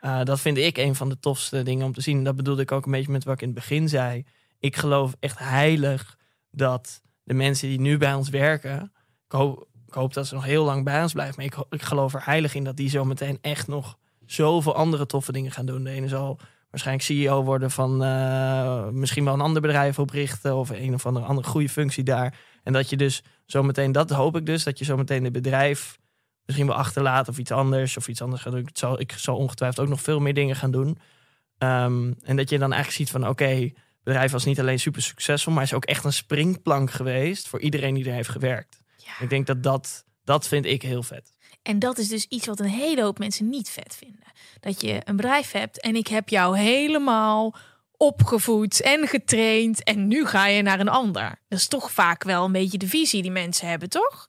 Ja. Uh, dat vind ik een van de tofste dingen om te zien. Dat bedoelde ik ook een beetje met wat ik in het begin zei. Ik geloof echt heilig dat de mensen die nu bij ons werken. Ik hoop, ik hoop dat ze nog heel lang bij ons blijven. Maar ik geloof er heilig in dat die zo meteen echt nog zoveel andere toffe dingen gaan doen. De ene zal waarschijnlijk CEO worden van eh, misschien wel een ander bedrijf oprichten. Of een of andere, andere goede functie daar. En dat je dus zometeen, dat hoop ik dus, dat je zometeen het bedrijf misschien wel achterlaat of iets anders of iets anders gaat doen. Ik zal, ik zal ongetwijfeld ook nog veel meer dingen gaan doen. Ehm, en dat je dan eigenlijk ziet van oké, het bedrijf was niet alleen super succesvol, maar is ook echt een springplank geweest voor iedereen die er heeft gewerkt. Ja. Ik denk dat dat, dat vind ik heel vet. En dat is dus iets wat een hele hoop mensen niet vet vinden. Dat je een bedrijf hebt en ik heb jou helemaal opgevoed en getraind en nu ga je naar een ander. Dat is toch vaak wel een beetje de visie die mensen hebben, toch?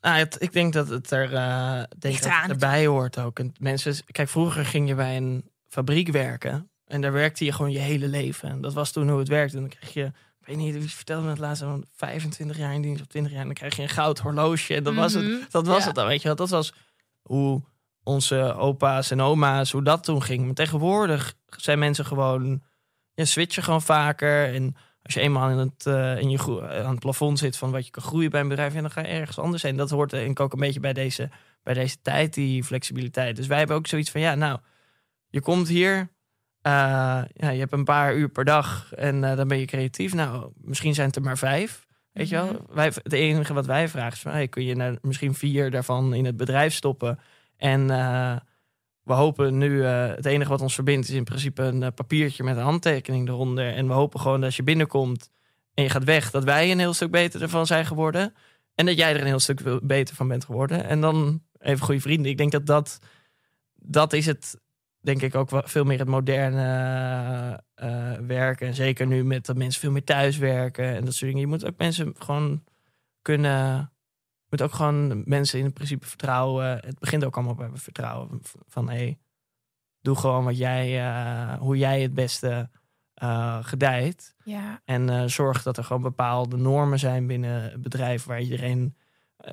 Nou, het, ik denk dat het er uh, denk dat het erbij hoort ook. En mensen, kijk, vroeger ging je bij een fabriek werken en daar werkte je gewoon je hele leven. En dat was toen hoe het werkte. En dan kreeg je, ik weet niet, wie vertelde me het laatst, van 25 jaar in dienst of 20 jaar. En dan krijg je een goud horloge. En dat was Mhm. het. Dat was Ja. het dan, weet je wel. Dat was hoe onze opa's en oma's, hoe dat toen ging. Maar tegenwoordig zijn mensen gewoon, ja, switchen gewoon vaker. En als je eenmaal in het, eh, in je gro- aan het plafond zit van wat je kan groeien bij een bedrijf, en dan ga je ergens anders heen. Dat hoort denk ik ook een beetje bij deze, bij deze tijd, die flexibiliteit. Dus wij hebben ook zoiets van, ja, nou, je komt hier, eh, ja, je hebt een paar uur per dag en eh, dan ben je creatief. Nou, misschien zijn het er maar vijf. Weet je wel? Wij, het enige wat wij vragen is van, hey, kun je nou misschien vier daarvan in het bedrijf stoppen? En eh, we hopen nu, eh, het enige wat ons verbindt is in principe een eh, papiertje met een handtekening eronder. En we hopen gewoon dat als je binnenkomt en je gaat weg, dat wij een heel stuk beter ervan zijn geworden. En dat jij er een heel stuk beter van bent geworden. En dan even goede vrienden. Ik denk dat dat, dat is het, denk ik ook veel meer het moderne eh, werken. En zeker nu met dat mensen veel meer thuis werken en dat soort dingen. Je moet ook mensen gewoon kunnen moet ook gewoon mensen in principe vertrouwen. Het begint ook allemaal bij vertrouwen. Van hé, hey, doe gewoon wat jij, uh, hoe jij het beste uh, gedijt. Ja. En uh, zorg dat er gewoon bepaalde normen zijn binnen het bedrijf waar iedereen,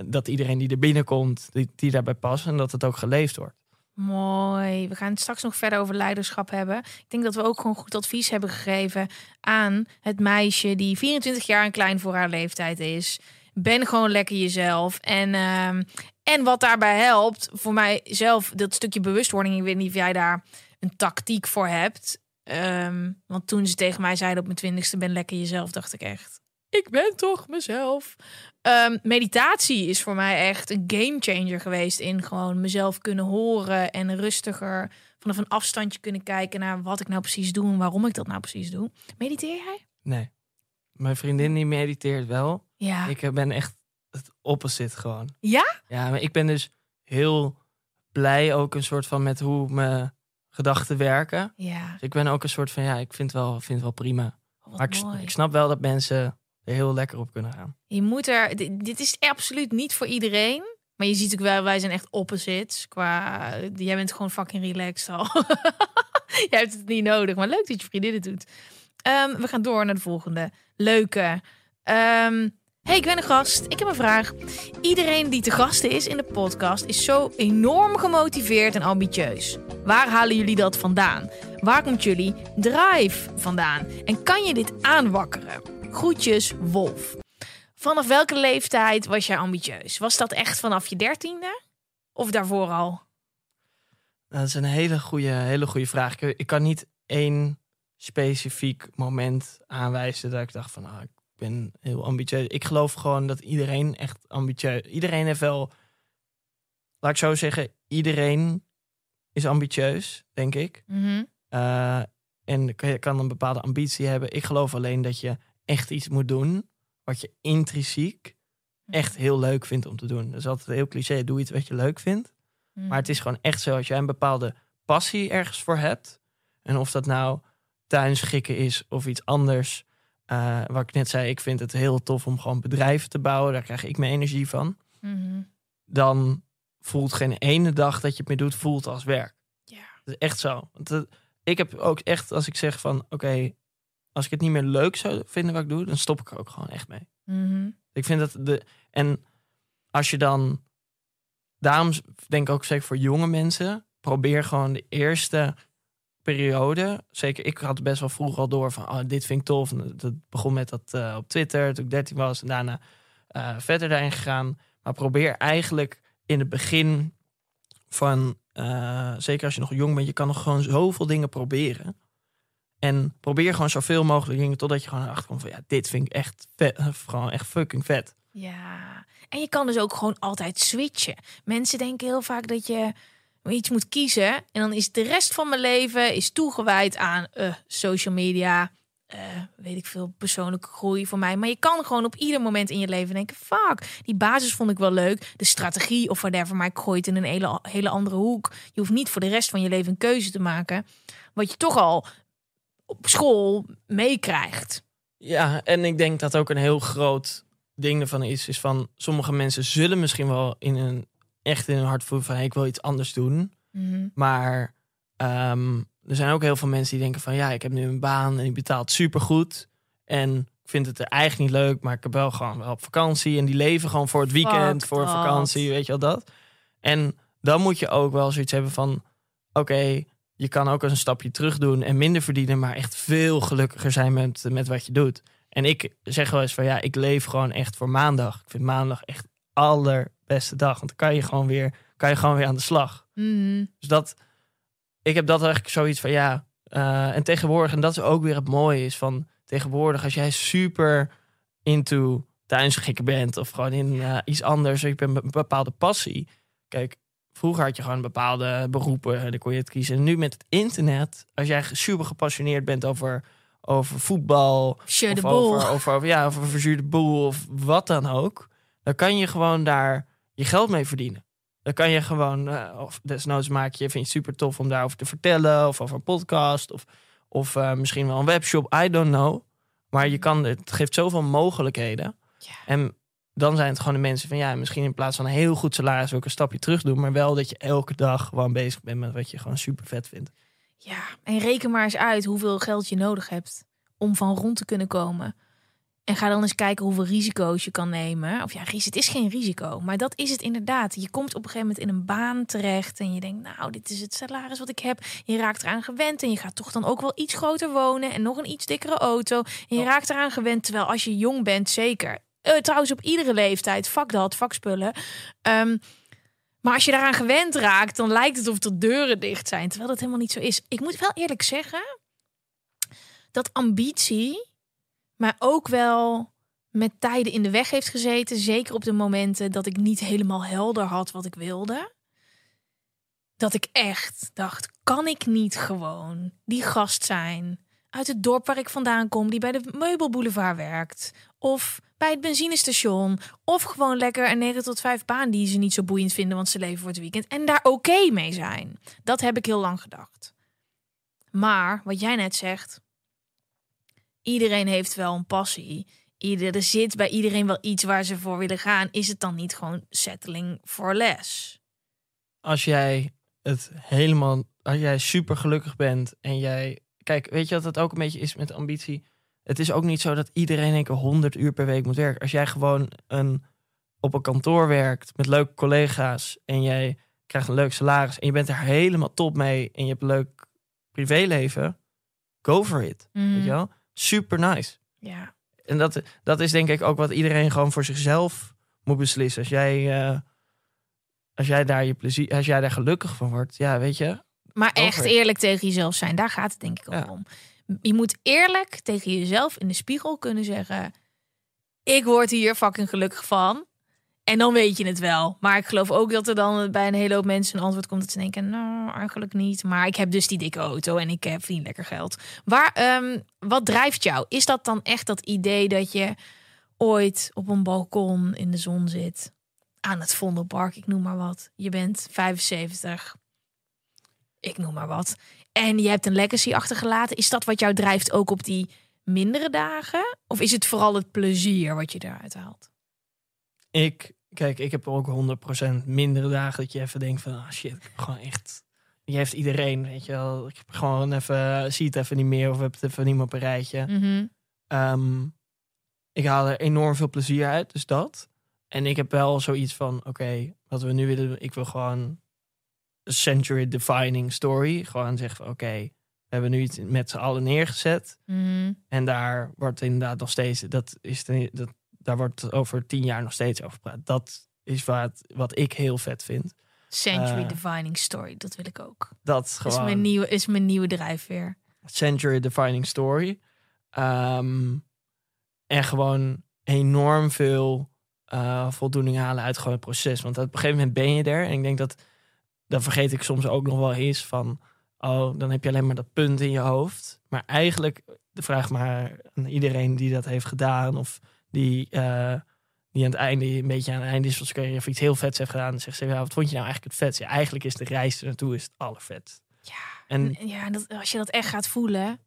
dat iedereen die er binnenkomt, die, die daarbij past en dat het ook geleefd wordt. Mooi. We gaan het straks nog verder over leiderschap hebben. Ik denk dat we ook gewoon goed advies hebben gegeven aan het meisje die 24 jaar en klein voor haar leeftijd is ben gewoon lekker jezelf. En, uh, en wat daarbij helpt, voor mijzelf, dat stukje bewustwording. Ik weet niet of jij daar een tactiek voor hebt. Um, want toen ze tegen mij zeiden op mijn twintigste, ben lekker jezelf, dacht ik echt. Ik ben toch mezelf. Um, meditatie is voor mij echt een game changer geweest in gewoon mezelf kunnen horen en rustiger vanaf een afstandje kunnen kijken naar wat ik nou precies doe en waarom ik dat nou precies doe. Mediteer jij? Nee. Mijn vriendin die mediteert wel. Ja. Ik ben echt het opposite gewoon. Ja? Ja, maar ik ben dus heel blij ook een soort van met hoe mijn gedachten werken. Ja, Dus ik ben ook een soort van, ja, ik vind het wel, vind het wel prima. oh, Maar ik, snap wel dat mensen er heel lekker op kunnen gaan. Je moet er. Dit, dit is absoluut niet voor iedereen. Maar je ziet ook wel, wij zijn echt opposites. Qua. Jij bent gewoon fucking relaxed al. Jij hebt het niet nodig. Maar leuk dat je vriendin het doet. Ehm, we gaan door naar de volgende. Leuke. Ehm, hey, ik ben een gast. Ik heb een vraag. Iedereen die te gast is in de podcast is zo enorm gemotiveerd en ambitieus. Waar halen jullie dat vandaan? Waar komt jullie drive vandaan? En kan je dit aanwakkeren? Groetjes, Wolf. Vanaf welke leeftijd was jij ambitieus? Was dat echt vanaf je dertiende? Of daarvoor al? Nou, Dat is een hele goede, hele goede vraag. Ik, kan niet één specifiek moment aanwijzen dat ik dacht van, ah, ben heel ambitieus. Ik geloof gewoon dat iedereen echt ambitieus. Iedereen heeft wel, laat ik zo zeggen, iedereen is ambitieus, denk ik. Mhm. Eh, en kan- je kan een bepaalde ambitie hebben. Ik geloof alleen dat je echt iets moet doen wat je intrinsiek echt heel leuk vindt om te doen. Dat is altijd heel cliché. Doe iets wat je leuk vindt. Mhm. Maar het is gewoon echt zo, als jij een bepaalde passie ergens voor hebt. En of dat nou tuinschikken is of iets anders. Eh, wat ik net zei, ik vind het heel tof om gewoon bedrijven te bouwen. Daar krijg ik mijn energie van. Mhm. Dan voelt geen ene dag dat je het meer doet, voelt als werk. Ja. Dat is echt zo. Want het- ik heb ook echt, als ik zeg van, oké, als ik het niet meer leuk zou vinden wat ik doe, dan stop ik er ook gewoon echt mee. Mhm. Ik vind dat de. En als je dan. Daarom denk ik ook zeker voor jonge mensen. Probeer gewoon de eerste periode. Zeker, ik had best wel vroeg al door van. Oh, dit vind ik tof. Dat begon met dat eh, op Twitter toen ik 13 was. En daarna eh, verder daarin gegaan. Maar probeer eigenlijk in het begin van. eh, zeker als je nog jong bent, je kan nog gewoon zoveel dingen proberen. En probeer gewoon zoveel mogelijk dingen totdat je gewoon erachter komt van ja, dit vind ik echt vet, gewoon echt fucking vet. Ja. En je kan dus ook gewoon altijd switchen. Mensen denken heel vaak dat je iets moet kiezen. En dan is de rest van mijn leven is toegewijd aan eh, social media. eh, weet ik veel, persoonlijke groei voor mij. Maar je kan gewoon op ieder moment in je leven denken... fuck, die basis vond ik wel leuk. De strategie of whatever, maar ik gooi het in een hele, hele andere hoek. Je hoeft niet voor de rest van je leven een keuze te maken. Wat je toch al op school meekrijgt. Ja, en ik denk dat ook een heel groot ding ervan is, is van sommige mensen zullen misschien wel in een echt in hun hart voelen van hey, ik wil iets anders doen. Mhm. Maar ehm, er zijn ook heel veel mensen die denken van ja, ik heb nu een baan en die betaalt supergoed. En ik vind het er eigenlijk niet leuk, maar ik heb wel gewoon wel op vakantie. En die leven gewoon voor het weekend, Fuck voor dat. vakantie, weet je wel dat. En dan moet je ook wel zoiets hebben van oké, je kan ook eens een stapje terug doen en minder verdienen, maar echt veel gelukkiger zijn met, met wat je doet. En ik zeg wel eens van ja, ik leef gewoon echt voor maandag. Ik vind maandag echt allerbeste dag. Want dan kan je gewoon weer, kan je gewoon weer aan de slag. Mhm. Dus dat, ik heb dat eigenlijk zoiets van ja. eh, en tegenwoordig, en dat is ook weer het mooie, is van tegenwoordig, als jij super into tuinschikken bent of gewoon in eh, iets anders, of je hebt een bepaalde passie. Kijk, vroeger had je gewoon bepaalde beroepen, en dan kon je het kiezen. En nu met het internet, als jij super gepassioneerd bent over, over voetbal, of over, over, ja, over verzuurde boel of wat dan ook. Dan kan je gewoon daar je geld mee verdienen. Dan kan je gewoon, eh, of desnoods maak je, vind je het super tof om daarover te vertellen. Of over een podcast. Of, of eh, misschien wel een webshop, I don't know. Maar je kan, het geeft zoveel mogelijkheden. Ja. En dan zijn het gewoon de mensen van ja, misschien in plaats van een heel goed salaris ook een stapje terug doen. Maar wel dat je elke dag gewoon bezig bent met wat je gewoon super vet vindt. Ja, en reken maar eens uit hoeveel geld je nodig hebt om van rond te kunnen komen. En ga dan eens kijken hoeveel risico's je kan nemen. Of ja, het is geen risico, maar dat is het inderdaad. Je komt op een gegeven moment in een baan terecht en je denkt, nou, dit is het salaris wat ik heb. Je raakt eraan gewend en je gaat toch dan ook wel iets groter wonen en nog een iets dikkere auto. En je raakt eraan gewend, terwijl als je jong bent, zeker. Eh, trouwens, op iedere leeftijd, vak dat, vakspullen. Ehm, maar als je daaraan gewend raakt, dan lijkt het of de deuren dicht zijn. Terwijl dat helemaal niet zo is. Ik moet wel eerlijk zeggen dat ambitie maar ook wel met tijden in de weg heeft gezeten. Zeker op de momenten dat ik niet helemaal helder had wat ik wilde. Dat ik echt dacht, kan ik niet gewoon die gast zijn uit het dorp waar ik vandaan kom, die bij de meubelboulevard werkt, of bij het benzinestation, of gewoon lekker een 9 tot 5 baan die ze niet zo boeiend vinden, want ze leven voor het weekend en daar oké mee zijn. Dat heb ik heel lang gedacht. Maar wat jij net zegt, iedereen heeft wel een passie. Ieder, er zit bij iedereen wel iets waar ze voor willen gaan. Is het dan niet gewoon settling for less? Als jij het helemaal, als jij super gelukkig bent en jij, kijk, weet je wat het ook een beetje is met ambitie? Het is ook niet zo dat iedereen een keer 100 uur per week moet werken. Als jij gewoon een, op een kantoor werkt met leuke collega's en jij krijgt een leuk salaris en je bent er helemaal top mee en je hebt een leuk privéleven, go for it. Mhm. Weet je wel? Super nice. Ja. En dat, dat is denk ik ook wat iedereen gewoon voor zichzelf moet beslissen. Als jij, eh, als jij daar je plezier, als jij daar gelukkig van wordt, ja, weet je. Maar echt eerlijk tegen jezelf zijn, daar gaat het denk ik ook Ja. om. Je moet eerlijk tegen jezelf in de spiegel kunnen zeggen: Ik word hier fucking gelukkig van. En dan weet je het wel. Maar ik geloof ook dat er dan bij een hele hoop mensen een antwoord komt dat ze denken: Nou, eigenlijk niet. Maar ik heb dus die dikke auto en ik heb verdien lekker geld. Waar, ehm, wat drijft jou? Is dat dan echt dat idee dat je ooit op een balkon in de zon zit? Aan het Vondelpark, ik noem maar wat. Je bent 75, ik noem maar wat. En je hebt een legacy achtergelaten. Is dat wat jou drijft ook op die mindere dagen? Of is het vooral het plezier wat je eruit haalt? Ik, kijk, ik heb ook 100% mindere dagen dat je even denkt van, ah shit, ik heb gewoon echt, die heeft iedereen, weet je wel. Ik heb gewoon even, zie het even niet meer of heb het even niet meer op een rijtje. Mhm. Ehm, ik haal er enorm veel plezier uit, dus dat. En ik heb wel zoiets van, oké, wat we nu willen ik wil gewoon een century defining story. Gewoon zeggen van, oké, we hebben nu iets met z'n allen neergezet. Mhm. En daar wordt inderdaad nog steeds, dat is de, dat, daar wordt over tien jaar nog steeds over gepraat. Dat is wat, wat ik heel vet vind. Century Eh, defining story, dat wil ik ook. Dat Is mijn nieuwe, is mijn nieuwe drijfveer. century defining story. Ehm, en gewoon enorm veel eh, voldoening halen uit gewoon het proces. Want op een gegeven moment ben je er. En ik denk dat, dan vergeet ik soms ook nog wel eens van, oh, dan heb je alleen maar dat punt in je hoofd. Maar eigenlijk, de vraag maar aan iedereen die dat heeft gedaan of die, eh, die aan het einde, een beetje aan het einde is van zijn carrière of iets heel vets heeft gedaan. Dan zegt ze, ja, wat vond je nou eigenlijk het vetst? Ja, eigenlijk is de reis er naartoe is het allervet. Ja, En en ja dat, als je dat echt gaat voelen,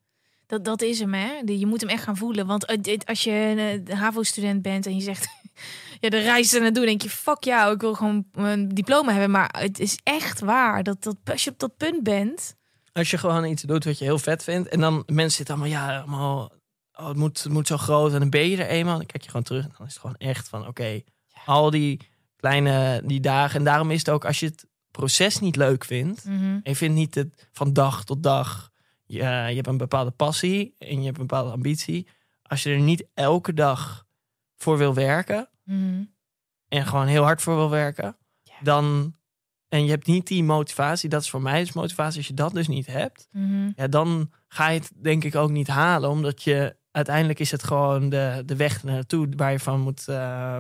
dat, dat is hem, hè? Je moet hem echt gaan voelen. Want als je een eh, HAVO-student bent en je zegt, ja, de reis er naartoe, denk je, fuck jou, ik wil gewoon een diploma hebben. Maar het is echt waar dat, dat als je op dat punt bent, Als je gewoon iets doet wat je heel vet vindt. En dan mensen zitten allemaal, ja, allemaal, oh, het, moet, het moet zo groot. En dan ben je er eenmaal. Dan kijk je gewoon terug. En dan is het gewoon echt van, oké, al die kleine die dagen. En daarom is het ook, als je het proces niet leuk vindt. En je vindt niet het van dag tot dag. Je, je hebt een bepaalde passie en je hebt een bepaalde ambitie. Als je er niet elke dag voor wil werken. En gewoon heel hard voor wil werken. Dan, en je hebt niet die motivatie. Dat is voor mij dus motivatie. Als je dat dus niet hebt ja, dan ga je het denk ik ook niet halen. Omdat je uiteindelijk is het gewoon de, de weg naartoe waar je, van moet, eh,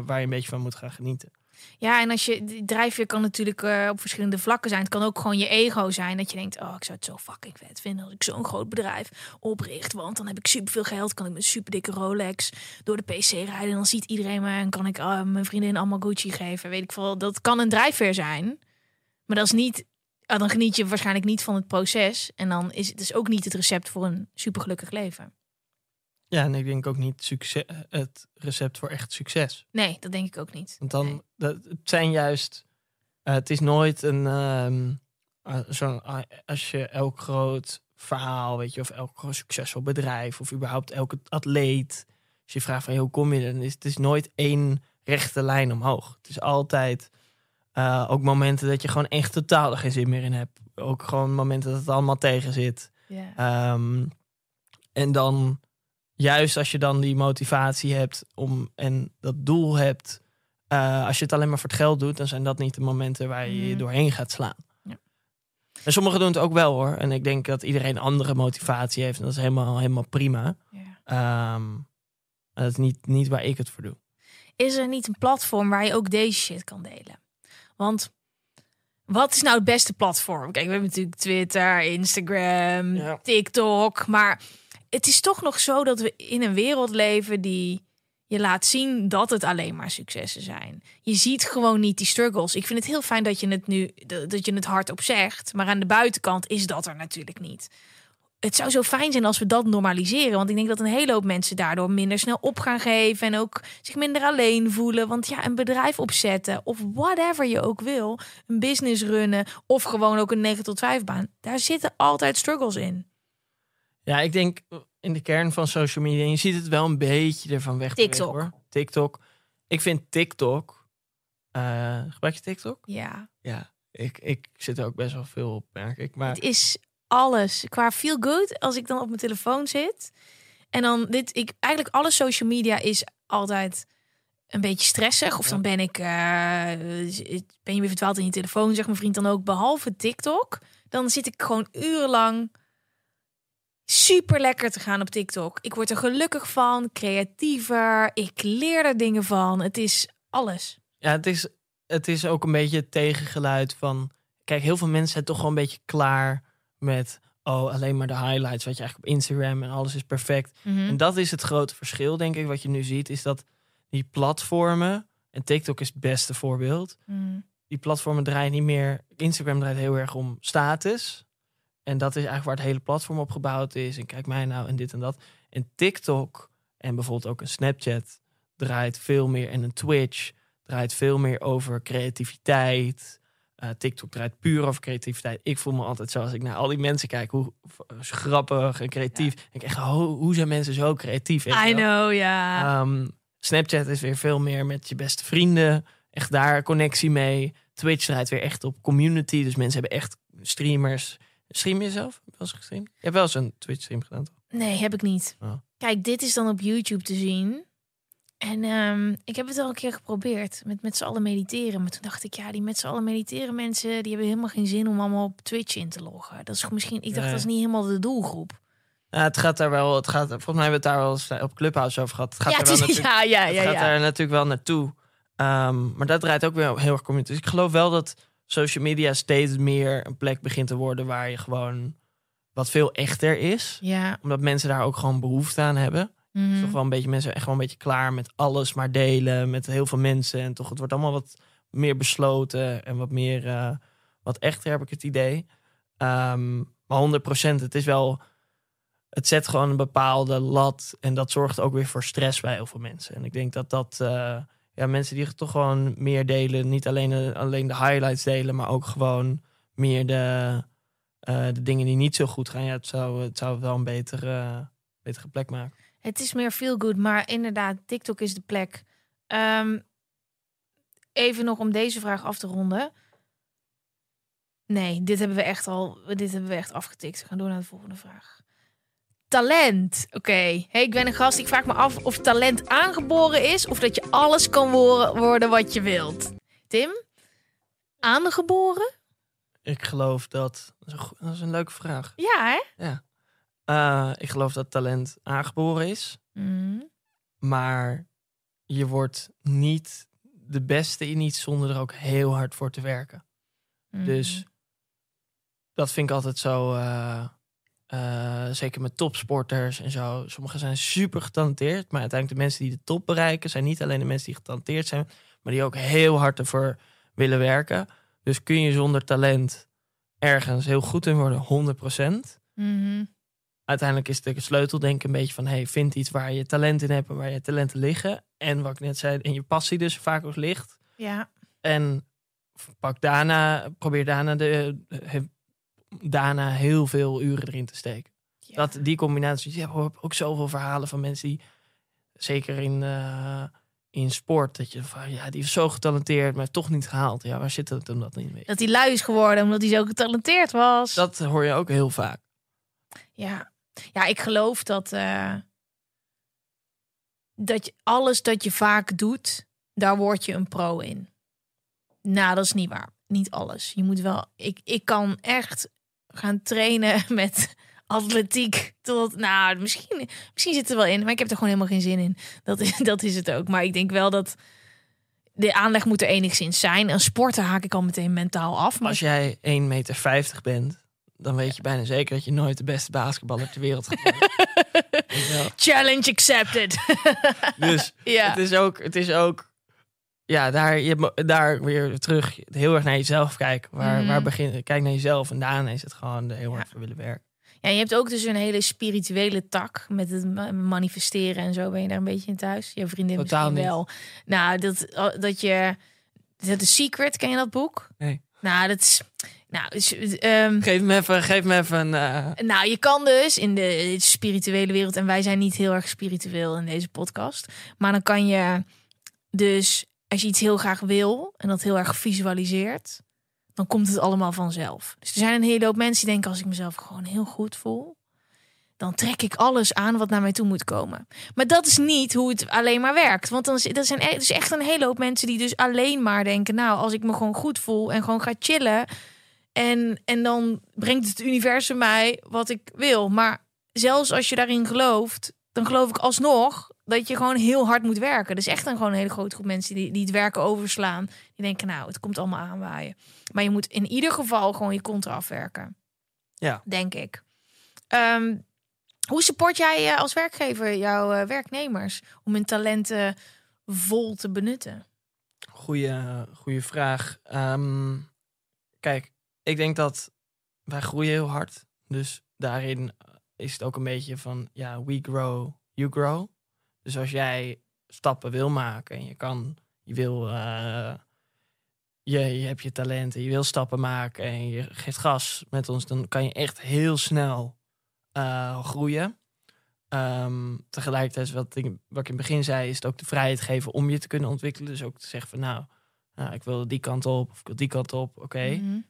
waar je een beetje van moet gaan genieten. Ja, en als je drijfveer kan natuurlijk eh, op verschillende vlakken zijn. Het kan ook gewoon je ego zijn. Dat je denkt, oh, ik zou het zo fucking vet vinden als ik zo'n groot bedrijf opricht. Want dan heb ik superveel geld. Kan ik met super dikke Rolex door de PC rijden. En dan ziet iedereen me en kan ik eh, mijn vriendin allemaal Gucci geven. Weet ik veel. Dat kan een drijfveer zijn. Maar dat is niet. ah, dan geniet je waarschijnlijk niet van het proces. En dan is het dus ook niet het recept voor een supergelukkig leven. Ja, en ik denk ook niet succes, het recept voor echt succes. Nee, dat denk ik ook niet. Want dan, Nee. dat, het zijn juist, eh, het is nooit een, eh, zo'n, ah, als je elk groot verhaal, weet je, of elk groot succesvol bedrijf, of überhaupt elke atleet, als je vraagt van hoe kom je er, dan is het is nooit één rechte lijn omhoog. Het is altijd eh, ook momenten dat je gewoon echt totaal er geen zin meer in hebt. Ook gewoon momenten dat het allemaal tegen zit. Ehm, en dan, juist als je dan die motivatie hebt om, en dat doel hebt, eh, als je het alleen maar voor het geld doet, dan zijn dat niet de momenten waar je je Mhm. doorheen gaat slaan. Ja. En sommigen doen het ook wel hoor. En ik denk dat iedereen andere motivatie heeft. En dat is helemaal, helemaal prima. Ja. Ehm, dat is niet, niet waar ik het voor doe. is er niet een platform waar je ook deze shit kan delen? Want wat is nou het beste platform? Kijk, we hebben natuurlijk Twitter, Instagram, Ja. TikTok. Maar het is toch nog zo dat we in een wereld leven die je laat zien dat het alleen maar successen zijn. Je ziet gewoon niet die struggles. Ik vind het heel fijn dat je het nu dat je het hardop zegt, maar aan de buitenkant is dat er natuurlijk niet. het zou zo fijn zijn als we dat normaliseren. Want ik denk dat een hele hoop mensen daardoor minder snel op gaan geven. En ook zich minder alleen voelen. Want ja, een bedrijf opzetten of whatever je ook wil. Een business runnen of gewoon ook een 9 tot 5 baan. Daar zitten altijd struggles in. Ja, ik denk in de kern van social media. En je ziet het wel een beetje ervan weg. TikTok. hoor. TikTok. Ik vind TikTok. eh gebruik je TikTok? Ja, Ja. Ik, ik zit er ook best wel veel op, merk ik. Maar het is alles. Qua feel good, als ik dan op mijn telefoon zit. En dan dit, ik eigenlijk alle social media is altijd een beetje stressig. Of dan ben ik, eh, ben je weer verdwaald in je telefoon, zegt mijn vriend dan ook. Behalve TikTok, dan zit ik gewoon urenlang super lekker te gaan op TikTok. Ik word er gelukkig van, creatiever. Ik leer er dingen van. Het is alles. Ja, het is, het is ook een beetje het tegengeluid van... Kijk, heel veel mensen zijn toch gewoon een beetje klaar met... Oh, alleen maar de highlights, wat je eigenlijk op Instagram en alles is perfect. En dat is het grote verschil, denk ik, wat je nu ziet. Is dat die platformen, en TikTok is het beste voorbeeld... Mm. die platformen draaien niet meer... Instagram draait heel erg om status. En dat is eigenlijk waar het hele platform op gebouwd is. En kijk mij nou en dit en dat. En TikTok en bijvoorbeeld ook een Snapchat... draait veel meer, en een Twitch... draait veel meer over creativiteit... Eh, TikTok draait puur over creativiteit. Ik voel me altijd zo als ik naar al die mensen kijk, hoe v- grappig en creatief. Ik echt, ho- hoe zijn mensen zo creatief? I know, ja. Ehm, Snapchat is weer veel meer met je beste vrienden. Echt daar connectie mee. Twitch draait weer echt op community. Dus mensen hebben echt streamers. Stream je zelf? Heb je wel eens gestreamd? Je hebt wel eens een Twitch stream gedaan, toch? Nee, heb ik niet. Oh. Kijk, dit is dan op YouTube te zien. En ehm, ik heb het al een keer geprobeerd met met z'n allen mediteren. Maar toen dacht ik, ja, die met z'n allen mediteren mensen, die hebben helemaal geen zin om allemaal op Twitch in te loggen. Dat is misschien, ik dacht, Nee. dat is niet helemaal de doelgroep. Ja, het gaat daar wel. Het gaat, volgens mij hebben we het daar wel eens op Clubhouse over gehad. Het gaat ja, er wel is- natuurlijk, ja, ja, het ja. gaat ja. daar natuurlijk wel naartoe. Ehm, maar dat draait ook weer heel erg community. Dus ik geloof wel dat social media steeds meer een plek begint te worden waar je gewoon wat veel echter is. Ja. Omdat mensen daar ook gewoon behoefte aan hebben. is toch wel een beetje mensen echt wel een beetje klaar met alles maar delen met heel veel mensen en toch het wordt allemaal wat meer besloten en wat meer eh, wat echter heb ik het idee. Ehm, maar 100% het is wel het zet gewoon een bepaalde lat en dat zorgt ook weer voor stress bij heel veel mensen. En ik denk dat dat eh, ja mensen die toch gewoon meer delen, niet alleen de, alleen de highlights delen, maar ook gewoon meer de eh, de dingen die niet zo goed gaan. Ja, het zou het zou wel een betere betere plek maken. Het is meer feel good, maar inderdaad, TikTok is de plek. Ehm, even nog om deze vraag af te ronden. Nee, dit hebben we echt al, dit hebben we echt afgetikt. We gaan door naar de volgende vraag. Talent. Oké, hey, ik ben een gast. Ik vraag me af of talent aangeboren is of dat je alles kan wo- worden wat je wilt. Tim, aangeboren? Ik geloof dat. Dat is een, go- dat is een leuke vraag. Ja, hè? Eh, ik geloof dat talent aangeboren is. Mm. Maar je wordt niet de beste in iets zonder er ook heel hard voor te werken. Mhm. Dus dat vind ik altijd zo. eh, eh, zeker met topsporters en zo. Sommigen zijn super getalenteerd. Maar uiteindelijk de mensen die de top bereiken... zijn niet alleen de mensen die getalenteerd zijn... maar die ook heel hard ervoor willen werken. Dus kun je zonder talent ergens heel goed in worden, 100%. Mhm. Uiteindelijk is de sleutel denk ik een beetje van... Hey, vind iets waar je talent in hebt en waar je talenten liggen. En wat ik net zei, in je passie dus vaak ook ligt. Ja. En pak daarna, probeer daarna, de, daarna heel veel uren erin te steken. Ja. Dat, die combinatie, je hoort ook zoveel verhalen van mensen die, zeker in, eh, in sport, dat je van, ja, die is zo getalenteerd, maar toch niet gehaald. Ja, waar zit het hem dat niet mee? Dat hij lui is geworden omdat hij zo getalenteerd was. Dat hoor je ook heel vaak. Ja, ja ik geloof dat, eh, dat je, alles dat je vaak doet, daar word je een pro in. Nou, dat is niet waar. Niet alles. Je moet wel. Ik, ik kan echt gaan trainen met atletiek. Tot, nou, misschien, misschien zit er wel in, maar ik heb er gewoon helemaal geen zin in. Dat is, dat is het ook. Maar ik denk wel dat de aanleg moet er enigszins zijn. Een sporten haak ik al meteen mentaal af. Maar Als jij 1,50 meter bent, dan weet je bijna zeker dat je nooit de beste basketballer ter wereld gaat challenge accepted. Dus ja. het is ook, het is ook ja, daar, je, daar weer terug heel erg naar jezelf kijken. Waar, Mhm. waar begin, kijk naar jezelf en daarna is het gewoon heel hard voor willen werken. Ja, je hebt ook dus een hele spirituele tak met het ma- manifesteren en zo. Ben je daar een beetje in thuis? Je vriendin Totaal misschien niet. wel. Nou, dat, dat je... Dat The Secret, ken je dat boek? Nee. Nou, dat is... Nou, ehm, Geef me even, geef me even een... eh, nou, je kan dus in de spirituele wereld, en wij zijn niet heel erg spiritueel in deze podcast, maar dan kan je dus, als je iets heel graag wil en dat heel erg visualiseert, dan komt het allemaal vanzelf. Dus er zijn een hele hoop mensen die denken, als ik mezelf gewoon heel goed voel, dan trek ik alles aan wat naar mij toe moet komen. Maar dat is niet hoe het alleen maar werkt. Want dan dat zijn er is echt een hele hoop mensen die dus alleen maar denken, nou, als ik me gewoon goed voel en gewoon ga chillen, en, en dan brengt het universum mij wat ik wil. Maar zelfs als je daarin gelooft, dan geloof ik alsnog dat je gewoon heel hard moet werken. Er is echt een, gewoon een hele grote groep mensen die, die het werken overslaan. Die denken, nou, het komt allemaal aanwaaien. Maar je moet in ieder geval gewoon je kont eraf werken. Ja. Denk ik. Ehm, hoe support jij eh, als werkgever jouw eh, werknemers om hun talenten vol te benutten? Goeie, goeie vraag. Ehm, kijk, ik denk dat wij groeien heel hard. Dus daarin is het ook een beetje van, ja, we grow, you grow. Dus als jij stappen wil maken en je kan, je wil, eh, je, je hebt je talenten, je wil stappen maken en je geeft gas met ons, dan kan je echt heel snel eh, groeien. Ehm, tegelijkertijd, wat ik, wat ik in het begin zei, is het ook de vrijheid geven om je te kunnen ontwikkelen. Dus ook te zeggen van nou, nou ik wil die kant op of ik wil die kant op. Oké. Mhm.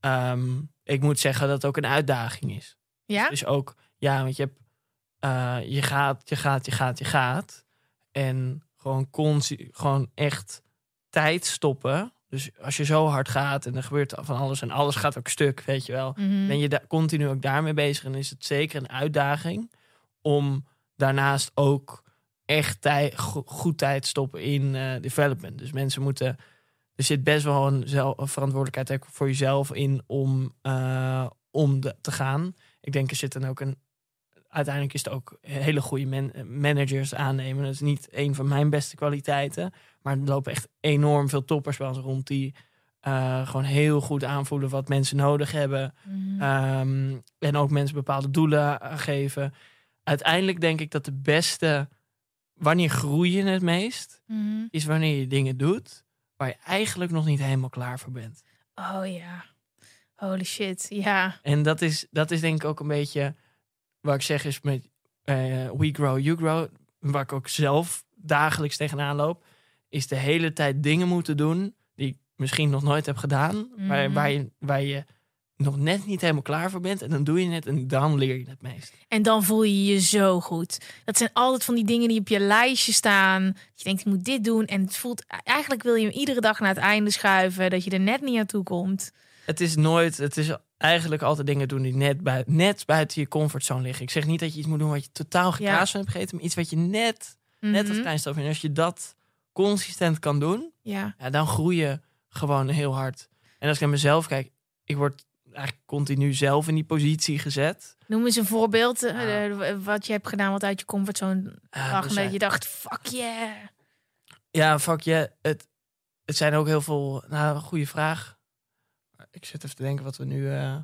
Ehm, ik moet zeggen dat het ook een uitdaging is. Ja? Dus ook, ja, want je hebt, eh, je gaat, je gaat, je gaat, je gaat. En gewoon, gewoon echt tijd stoppen. Dus als je zo hard gaat en er gebeurt van alles en alles gaat ook stuk, weet je wel. Mhm. Ben je da- continu ook daarmee bezig en is het zeker een uitdaging om daarnaast ook echt tij- go- goed tijd stoppen in eh, development. Dus mensen moeten, er zit best wel een, zel- een verantwoordelijkheid voor jezelf in om, eh, om de- te gaan. Ik denk er zit dan ook een, uiteindelijk is het ook hele goede man- managers aannemen. Dat is niet een van mijn beste kwaliteiten, maar er lopen echt enorm veel toppers bij ons rond die eh, gewoon heel goed aanvoelen wat mensen nodig hebben. Mhm. Ehm, en ook mensen bepaalde doelen geven. Uiteindelijk denk ik dat de beste. Wanneer groei je het meest? Mhm. Is wanneer je dingen doet waar je eigenlijk nog niet helemaal klaar voor bent. Oh ja. Holy shit. Ja. En dat is, dat is denk ik ook een beetje. Wat ik zeg is met eh, We Grow, You Grow. Waar ik ook zelf dagelijks tegenaan loop. Is de hele tijd dingen moeten doen. Die ik misschien nog nooit heb gedaan. Waar, Mhm. waar, je, waar je nog net niet helemaal klaar voor bent. En dan doe je het en dan leer je het meest. En dan voel je je zo goed. Dat zijn altijd van die dingen die op je lijstje staan. Je denkt, ik moet dit doen. En het voelt, eigenlijk wil je hem iedere dag naar het einde schuiven. Dat je er net niet aan toe komt. Het is nooit, het is eigenlijk altijd dingen doen die net, bui- net buiten je comfortzone liggen. Ik zeg niet dat je iets moet doen wat je totaal geen Ja. hebt gegeten, maar iets wat je net, net als Mhm. klein stapje. En als je dat consistent kan doen, Ja. ja, dan groei je gewoon heel hard. En als ik naar mezelf kijk, ik word eigenlijk continu zelf in die positie gezet. Noem eens een voorbeeld eh, eh, wat je hebt gedaan wat uit je comfortzone lag. dat je dacht, fuck yeah. Ja, fuck je. Het, het zijn ook heel veel. Nou, goede vraag. Ik zit even te denken wat we nu. eh,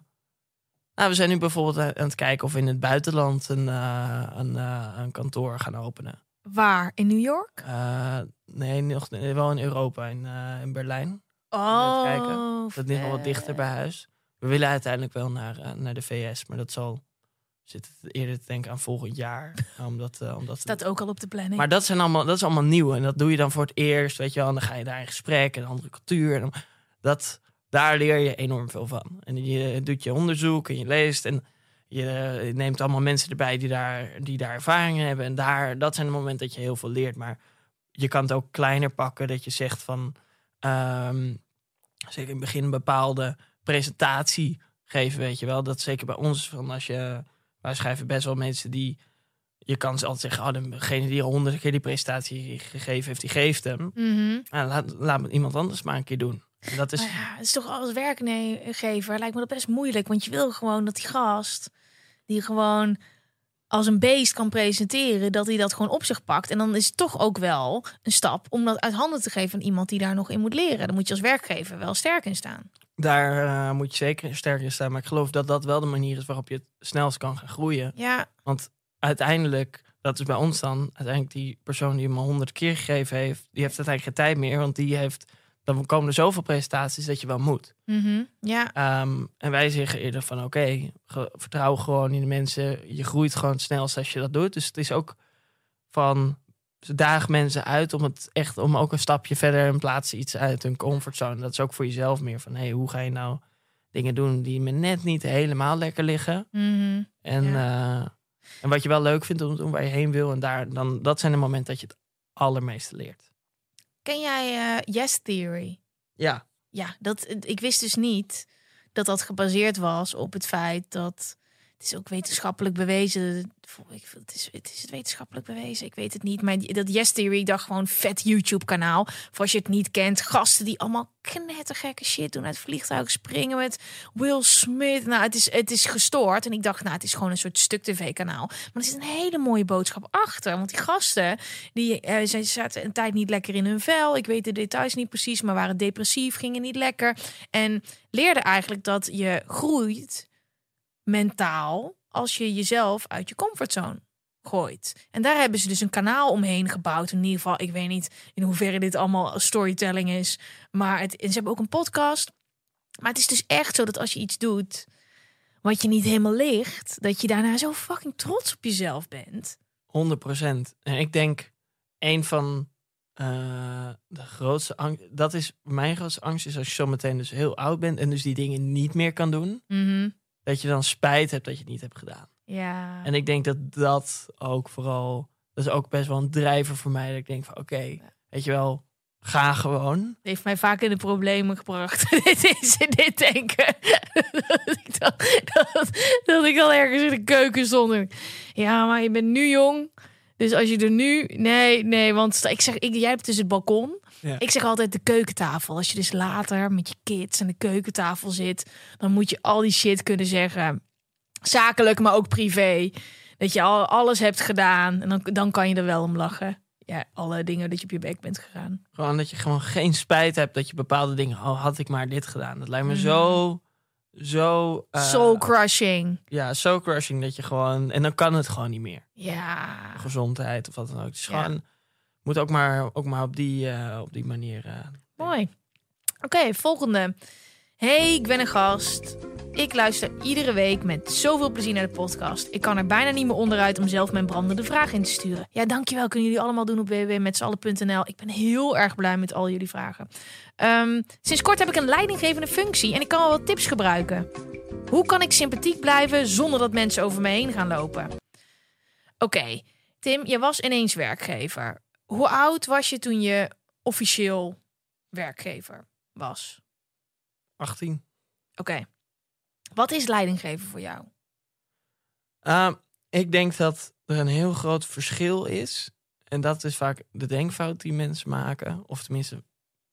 Nou, we zijn nu bijvoorbeeld aan aan het kijken of we in het buitenland een, eh, een, eh, een kantoor gaan openen. Waar? In New York? Eh, nee, nog, wel in Europa, in, eh, in Berlijn. Oh, kijken. Dat ligt wel wat dichter bij huis. We willen uiteindelijk wel naar, eh, naar de VS, maar dat zal zit het eerder te denken aan volgend jaar. omdat, eh, omdat Staat ook al op de planning. maar dat, zijn allemaal, dat is allemaal nieuw. En dat doe je dan voor het eerst, weet je wel. En dan ga je daar in gesprek, een andere cultuur. En dan- dat, daar leer je enorm veel van. En je doet je onderzoek en je leest. En je neemt allemaal mensen erbij die daar, die daar ervaring in hebben. En daar, dat zijn de momenten dat je heel veel leert. Maar je kan het ook kleiner pakken. Dat je zegt van... ehm, zeker in het begin een bepaalde presentatie geven, weet je wel. Dat zeker bij ons. Van als je, wij schrijven best wel mensen die je kan ze altijd zeggen, oh, degene die honderd keer die presentatie gegeven heeft, die geeft hem. Mhm. Nou, laat, laat iemand anders maar een keer doen. Dat is, Maar ja, het is toch als werkgever lijkt me dat best moeilijk. Want je wil gewoon dat die gast, die gewoon als een beest kan presenteren, dat hij dat gewoon op zich pakt. En dan is het toch ook wel een stap om dat uit handen te geven aan iemand die daar nog in moet leren. Dan moet je als werkgever wel sterk in staan. Daar eh, moet je zeker sterk in staan. Maar ik geloof dat dat wel de manier is waarop je het snelst kan gaan groeien. Ja, Want uiteindelijk, dat is bij ons dan, uiteindelijk die persoon die hem al honderd keer gegeven heeft, die heeft uiteindelijk geen tijd meer. Want die heeft, dan komen er zoveel presentaties dat je wel moet. mhm, ja, Ehm, en wij zeggen eerder van oké, ge- vertrouw gewoon in de mensen. Je groeit gewoon het snelst als je dat doet. Dus het is ook van ze dagen mensen uit om het echt om ook een stapje verder en plaatsen iets uit hun comfortzone. Dat is ook voor jezelf meer van hey, hoe ga je nou dingen doen die me net niet helemaal lekker liggen. mhm, En, eh, en wat je wel leuk vindt om te doen waar je heen wil. En daar, dan, dat zijn de momenten dat je het allermeeste leert. Ken jij eh, Yes Theory? Ja, Ja, dat, ik wist dus niet dat dat gebaseerd was op het feit dat. Het is ook wetenschappelijk bewezen. Het, is, het is wetenschappelijk bewezen. Ik weet het niet. Maar dat Yes Theory, dacht gewoon vet YouTube-kanaal. Voor als je het niet kent. Gasten die allemaal knettergekke shit doen. Uit vliegtuigen springen met Will Smith. Nou, het is, het is gestoord. En ik dacht, nou, het is gewoon een soort stuk tv-kanaal. Maar er zit een hele mooie boodschap achter. Want die gasten, die eh, zij zaten een tijd niet lekker in hun vel. Ik weet de details niet precies, maar waren depressief, gingen niet lekker. En leerden eigenlijk dat je groeit mentaal als je jezelf uit je comfortzone gooit. En daar hebben ze dus een kanaal omheen gebouwd. In ieder geval, ik weet niet in hoeverre dit allemaal storytelling is. Maar het, en ze hebben ook een podcast. Maar het is dus echt zo dat als je iets doet wat je niet helemaal ligt, dat je daarna zo fucking trots op jezelf bent. 100%. En ik denk, een van eh, de grootste angst, dat is mijn grootste angst, is als je zometeen dus heel oud bent en dus die dingen niet meer kan doen, dat je dan spijt hebt dat je het niet hebt gedaan. Ja. En ik denk dat dat ook vooral, dat is ook best wel een drijver voor mij, dat ik denk van oké, weet je wel, ga gewoon. Het heeft mij vaak in de problemen gebracht. dit is dit denken. dat, ik dan, dat, dat ik dan ergens in de keuken stond. Ja, maar je bent nu jong. Dus als je er nu. Nee, nee, want ik zeg, ik, jij hebt dus het balkon. Ja. Ik zeg altijd de keukentafel. Als je dus later met je kids aan de keukentafel zit, dan moet je al die shit kunnen zeggen. Zakelijk, maar ook privé. Dat je al alles hebt gedaan. En dan, dan kan je er wel om lachen. Ja, alle dingen dat je op je bek bent gegaan. Gewoon dat je gewoon geen spijt hebt dat je bepaalde dingen, oh had ik maar dit gedaan. Dat lijkt me Mhm. zo, zo... Soul crushing. Ja, so crushing dat je gewoon, en dan kan het gewoon niet meer. Ja. gezondheid of wat dan ook. Het is Ja. gewoon, moet ook maar, ook maar op, die, eh, op die manier. eh, Mooi. Oké, volgende. Hey, ik ben een gast. Ik luister iedere week met zoveel plezier naar de podcast. Ik kan er bijna niet meer onderuit om zelf mijn brandende vraag in te sturen. Ja, dankjewel. Kunnen jullie allemaal doen op www.metsallen.nl. Ik ben heel erg blij met al jullie vragen. Ehm, sinds kort heb ik een leidinggevende functie en ik kan wel wat tips gebruiken. Hoe kan ik sympathiek blijven zonder dat mensen over me heen gaan lopen? Oké, Tim, je was ineens werkgever. Hoe oud was je toen je officieel werkgever was? 18. Oké. Wat is leidinggeven voor jou? Uh, ik denk dat er een heel groot verschil is. En dat is vaak de denkfout die mensen maken. Of tenminste,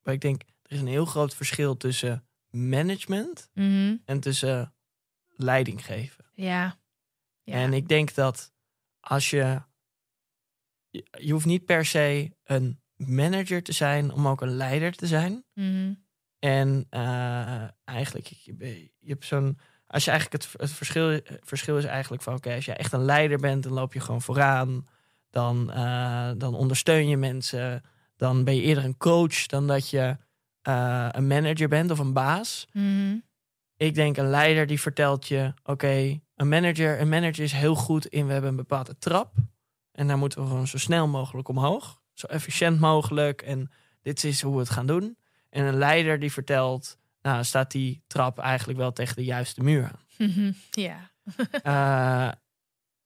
waar ik denk, er is een heel groot verschil tussen management en tussen leiding geven. Ja. ja. En ik denk dat als je. Je je hoeft niet per se een manager te zijn om ook een leider te zijn. Mhm. En eh, eigenlijk, je, je hebt zo'n. Als je eigenlijk het, het verschil, het verschil is eigenlijk van: oké, als jij echt een leider bent, dan loop je gewoon vooraan. Dan, eh, dan ondersteun je mensen. Dan ben je eerder een coach dan dat je eh, een manager bent of een baas. Mhm. Ik denk een leider die vertelt je: oké, een manager, een manager is heel goed in. We hebben een bepaalde trap. En daar moeten we gewoon zo snel mogelijk omhoog. Zo efficiënt mogelijk. En dit is hoe we het gaan doen. En een leider die vertelt: nou, staat die trap eigenlijk wel tegen de juiste muur aan. Mhm. Ja. Eh,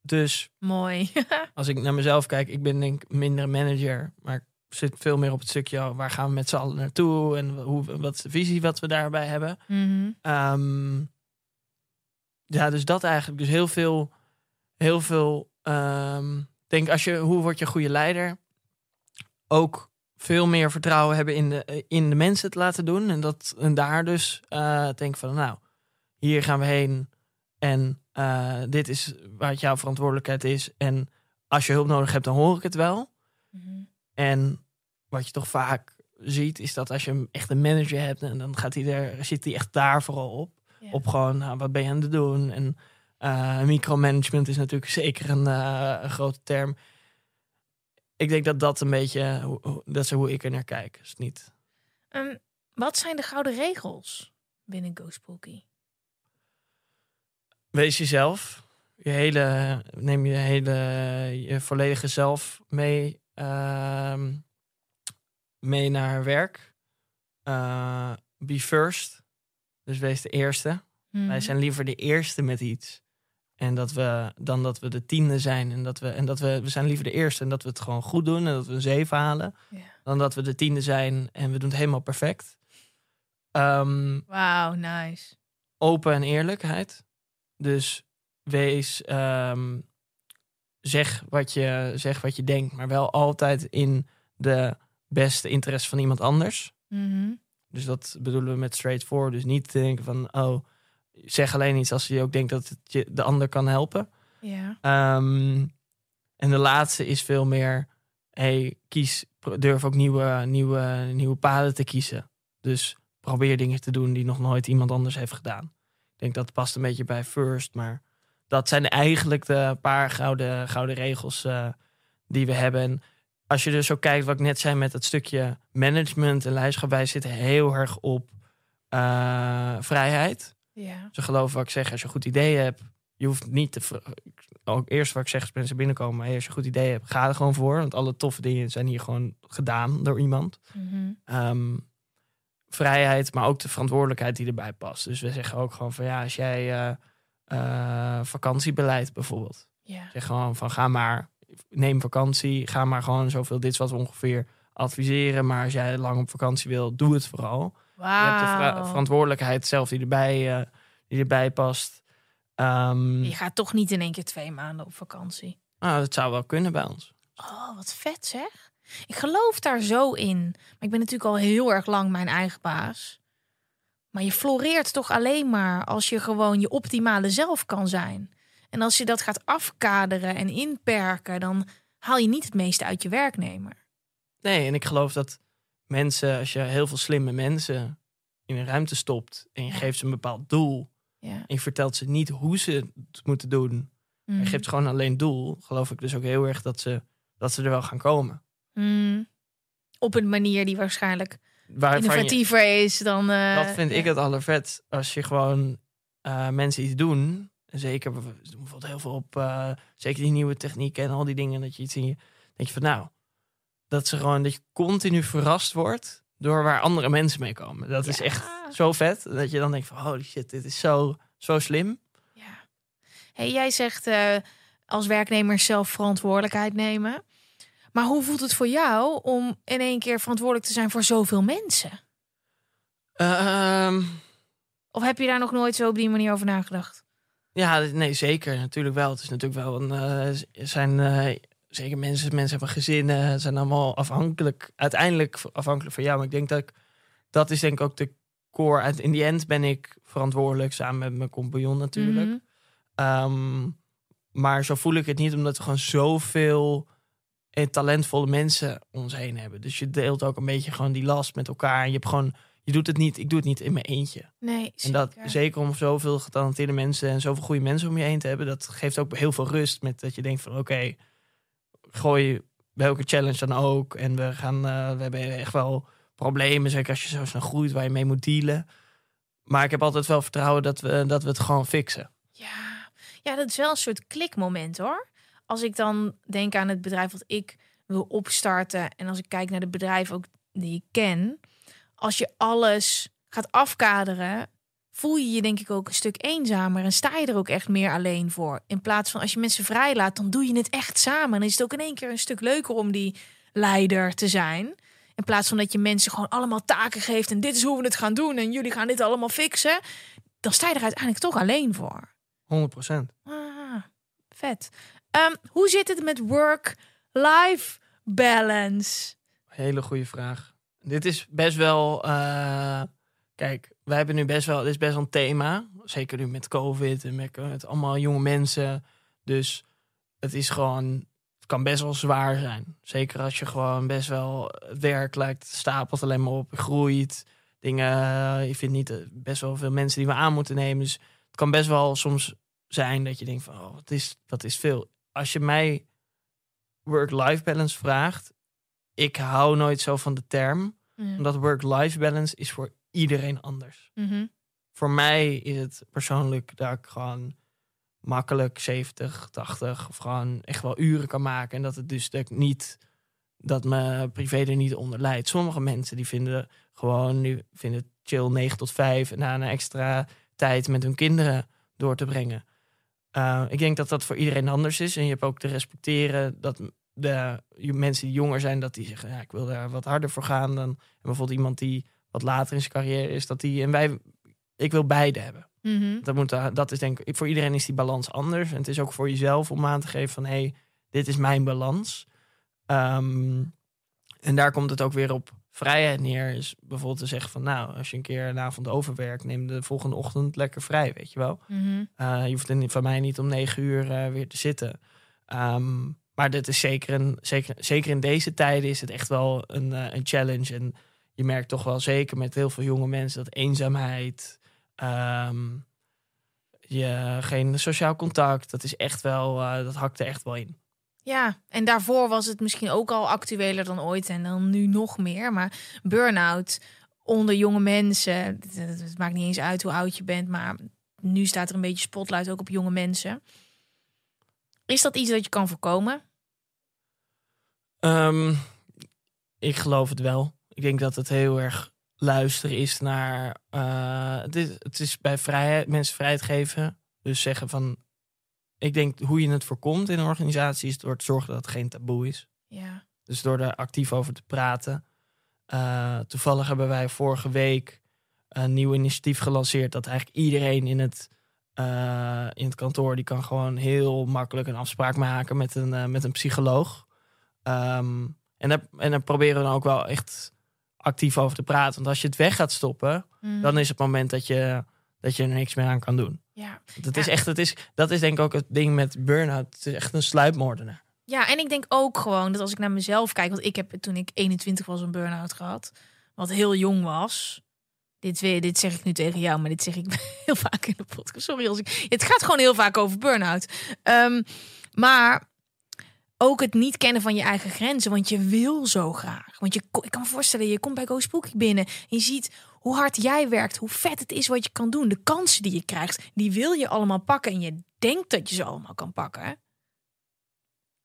dus Mooi. als ik naar mezelf kijk, ik ben denk ik minder manager. Maar ik zit veel meer op het stukje: oh, waar gaan we met z'n allen naartoe? En hoe, wat is de visie wat we daarbij hebben? Mhm. Ehm, ja, dus dat eigenlijk. Dus heel veel, heel veel. ehm, denk als je, hoe word je een goede leider? Ook veel meer vertrouwen hebben in de, in de mensen te laten doen. En, dat, en daar dus eh denk van, nou, hier gaan we heen. En eh, dit is wat jouw verantwoordelijkheid is. En als je hulp nodig hebt, dan hoor ik het wel. Mhm. En wat je toch vaak ziet, is dat als je echt een manager hebt, en dan gaat hij er, zit hij echt daar vooral op. Op gewoon, nou, wat ben je aan het doen? En eh, micromanagement is natuurlijk zeker een, eh, een grote term. Ik denk dat dat een beetje, hoe- dat is hoe ik er naar kijk. Is het niet. Ehm, wat zijn de gouden regels binnen Go Spooky? Wees jezelf. Je hele, neem je hele, je volledige zelf mee, ehm, mee naar werk. Eh, be first. Dus wees de eerste. Mhm. Wij zijn liever de eerste met iets. En dat we, dan dat we de tiende zijn. En dat we, en dat we, we zijn liever de eerste en dat we het gewoon goed doen. En dat we een zeven halen. Dan dat we de tiende zijn en we doen het helemaal perfect. Ehm, Wauw, nice. open en eerlijkheid. Dus wees, ehm, zeg, wat je, zeg wat je denkt, maar wel altijd in de beste interesse van iemand anders. Mhm. Dus dat bedoelen we met straightforward. Dus niet denken van, oh, zeg alleen iets als je ook denkt dat het je de ander kan helpen. Ja. Ehm, en de laatste is veel meer, hey, kies, durf ook nieuwe, nieuwe, nieuwe paden te kiezen. Dus probeer dingen te doen die nog nooit iemand anders heeft gedaan. Ik denk dat past een beetje bij first, maar dat zijn eigenlijk de paar gouden, gouden regels eh, die we hebben. En als je dus zo kijkt wat ik net zei met het stukje management en leiderschap, wij zitten heel erg op eh, vrijheid. Ja. Ze geloven wat ik zeg. Als je een goed idee hebt, je hoeft niet te. Ook eerst wat ik zeg als mensen binnenkomen. Hey, als je een goed idee hebt, ga er gewoon voor. Want alle toffe dingen zijn hier gewoon gedaan door iemand. Mhm. Ehm, vrijheid, maar ook de verantwoordelijkheid die erbij past. Dus we zeggen ook gewoon van ja, als jij eh, eh, vakantiebeleid bijvoorbeeld. Ja. Zeg gewoon van ga maar, neem vakantie, ga maar gewoon zoveel. Dit is wat we ongeveer adviseren. Maar als jij lang op vakantie wil, doe het vooral. Je hebt de verantwoordelijkheid zelf die erbij, eh, die erbij past. Ehm, Je gaat toch niet in één keer twee maanden op vakantie. nou, dat zou wel kunnen bij ons. Oh, wat vet zeg. Ik geloof daar zo in. Maar ik ben natuurlijk al heel erg lang mijn eigen baas. Maar je floreert toch alleen maar als je gewoon je optimale zelf kan zijn. En als je dat gaat afkaderen en inperken, dan haal je niet het meeste uit je werknemer. Nee, en ik geloof dat mensen, als je heel veel slimme mensen in een ruimte stopt en je geeft ze een bepaald doel Ja. en je vertelt ze niet hoe ze het moeten doen, Mm. je geeft ze gewoon alleen doel, geloof ik dus ook heel erg dat ze, dat ze er wel gaan komen. Mm. Op een manier die waarschijnlijk Waarvan je, innovatiever is dan. eh, dat vind ik het allervet. Als je gewoon eh, mensen iets doen, en zeker we doen bijvoorbeeld heel veel op, eh, zeker die nieuwe technieken en al die dingen, dat je iets in je, denk je van nou, dat ze gewoon, dat je continu verrast wordt door waar andere mensen mee komen. Dat is echt zo vet, dat je dan denkt van holy shit, dit is zo, zo slim. Ja. Hey, jij zegt eh, als werknemer zelf verantwoordelijkheid nemen. Maar hoe voelt het voor jou om in één keer verantwoordelijk te zijn voor zoveel mensen? Ehm, Of heb je daar nog nooit zo op die manier over nagedacht? ja, nee, zeker, natuurlijk wel. Het is natuurlijk wel een, z- zijn eh, zeker mensen, mensen hebben gezinnen, zijn allemaal afhankelijk, uiteindelijk afhankelijk van jou. Maar ik denk dat ik, dat is denk ik ook de core. In die end ben ik verantwoordelijk samen met mijn compagnon natuurlijk. Mhm. Ehm, maar zo voel ik het niet, omdat we gewoon zoveel eh, talentvolle mensen om ons heen hebben. Dus je deelt ook een beetje gewoon die last met elkaar. En je hebt gewoon, je doet het niet, ik doe het niet in mijn eentje. Nee, En dat zeker. zeker om zoveel getalenteerde mensen en zoveel goede mensen om je heen te hebben, dat geeft ook heel veel rust. Met dat je denkt van oké, gooi welke challenge dan ook. En we gaan, eh, we hebben echt wel problemen, zeker als je zo snel groeit, waar je mee moet dealen. Maar ik heb altijd wel vertrouwen dat we, dat we het gewoon fixen. Ja. ja, dat is wel een soort klikmoment hoor. Als ik dan denk aan het bedrijf wat ik wil opstarten. En als ik kijk naar de bedrijven ook die ik ken. Als je alles gaat afkaderen, voel je je denk ik ook een stuk eenzamer. En sta je er ook echt meer alleen voor. In plaats van als je mensen vrijlaat, dan doe je het echt samen. En dan is het ook in één keer een stuk leuker om die leider te zijn. In plaats van dat je mensen gewoon allemaal taken geeft. En dit is hoe we het gaan doen. En jullie gaan dit allemaal fixen. Dan sta je er uiteindelijk toch alleen voor. 100%. Ah, vet. Ehm, hoe zit het met work-life balance? Hele goede vraag. Dit is best wel. eh, Kijk, wij hebben nu best wel, dit is best wel een thema. Zeker nu met COVID en met, met allemaal jonge mensen. Dus het is gewoon, het kan best wel zwaar zijn. Zeker als je gewoon best wel het werk lijkt, stapelt alleen maar op, groeit. Dingen, eh, je vindt niet eh, best wel veel mensen die we aan moeten nemen. Dus het kan best wel soms zijn dat je denkt van, oh, wat is, dat is veel. Als je mij work-life balance vraagt, ik hou nooit zo van de term. Omdat work-life balance is voor iedereen anders. Mhm. Voor mij is het persoonlijk dat ik gewoon makkelijk 70, 80 of gewoon echt wel uren kan maken. En dat het dus dat ik niet dat mijn privé er niet onder leidt. Sommige mensen die vinden gewoon nu vinden het chill 9 tot 5 en na een extra tijd met hun kinderen door te brengen. Uh, ik denk dat dat voor iedereen anders is. En je hebt ook te respecteren dat de mensen die jonger zijn, dat die zeggen, ja, ik wil daar wat harder voor gaan dan bijvoorbeeld iemand die wat later in zijn carrière is, dat die en wij, ik wil beide hebben. Mhm. Dat, moet, dat is denk ik, voor iedereen is die balans anders. En het is ook voor jezelf om aan te geven van, hé, hey, dit is mijn balans. Um, en daar komt het ook weer op vrijheid neer. Is bijvoorbeeld te zeggen van, nou, als je een keer een avond overwerkt, neem de volgende ochtend lekker vrij, weet je wel. Mhm. Uh, je hoeft van mij niet om negen uur uh, weer te zitten. Um, maar dit is zeker, een, zeker, zeker in deze tijden is het echt wel een, uh, een challenge. En je merkt toch wel zeker met heel veel jonge mensen dat eenzaamheid, um, je, geen sociaal contact, dat is echt wel, uh, dat hakt er echt wel in. Ja, en daarvoor was het misschien ook al actueler dan ooit en dan nu nog meer. Maar burn-out onder jonge mensen, het, maakt niet eens uit hoe oud je bent, maar nu staat er een beetje spotlight ook op jonge mensen. Is dat iets dat je kan voorkomen? Um, ik geloof het wel. Ik denk dat het heel erg luisteren is naar. Uh, het, is, het is bij vrijheid, mensen vrijheid geven. Dus zeggen van. Ik denk hoe je het voorkomt in een organisatie is door te zorgen dat het geen taboe is. Ja. Dus door er actief over te praten. Uh, toevallig hebben wij vorige week een nieuw initiatief gelanceerd. Dat eigenlijk iedereen in het, uh, in het kantoor. die kan gewoon heel makkelijk een afspraak maken met een, met een psycholoog. Um, en, daar, en daar proberen we dan ook wel echt actief over te praten. Want als je het weg gaat stoppen, Mm. dan is het moment dat je, dat je er niks meer aan kan doen. Ja. Dat Ja. is echt, het is, dat is denk ik ook het ding met burn-out. Het is echt een sluipmoordenaar. Ja, en ik denk ook gewoon dat als ik naar mezelf kijk, want ik heb toen ik 21 was een burn-out gehad, wat heel jong was. Dit, weer, dit zeg ik nu tegen jou, maar dit zeg ik heel vaak in de podcast. Sorry als ik. Het gaat gewoon heel vaak over burn-out. Ehm, maar ook het niet kennen van je eigen grenzen, want je wil zo graag. Want je, ik kan me voorstellen, je komt bij Go Spooky binnen en je ziet hoe hard jij werkt, hoe vet het is wat je kan doen, de kansen die je krijgt, die wil je allemaal pakken en je denkt dat je ze allemaal kan pakken.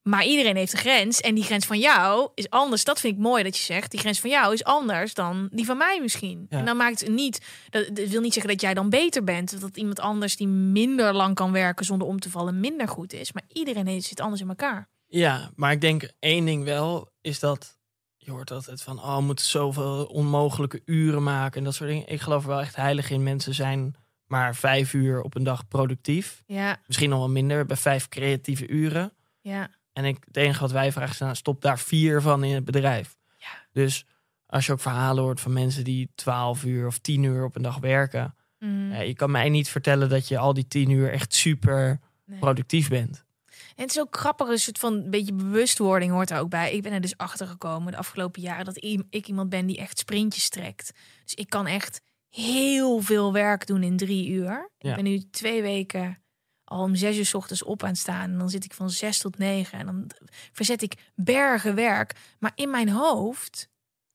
Maar iedereen heeft een grens. En die grens van jou is anders. Dat vind ik mooi dat je zegt. Die grens van jou is anders dan die van mij misschien. Ja. En dan maakt het niet. Dat, dat wil niet zeggen dat jij dan beter bent. of Dat iemand anders die minder lang kan werken zonder om te vallen minder goed is. Maar iedereen zit anders in elkaar. Ja, maar ik denk één ding wel is dat je hoort altijd van oh, we moeten zoveel onmogelijke uren maken en dat soort dingen. Ik geloof er wel echt heilig in. Mensen zijn maar vijf uur op een dag productief. Ja, Misschien nog wel minder, bij vijf creatieve uren. ja, En ik, het enige wat wij vragen is, nou, stop daar vier van in het bedrijf. Ja. Dus als je ook verhalen hoort van mensen die 12 uur of 10 uur op een dag werken. Mm, Ja, je kan mij niet vertellen dat je al die 10 uur echt super nee. productief bent. En het is ook grappig, een soort van een beetje bewustwording hoort er ook bij. Ik ben er dus achter gekomen de afgelopen jaren dat ik iemand ben die echt sprintjes trekt. Dus ik kan echt heel veel werk doen in drie uur. Ja. Ik ben nu twee weken al om zes uur 's ochtends op aan het staan. En dan zit ik van zes tot negen. En dan verzet ik bergen werk. Maar in mijn hoofd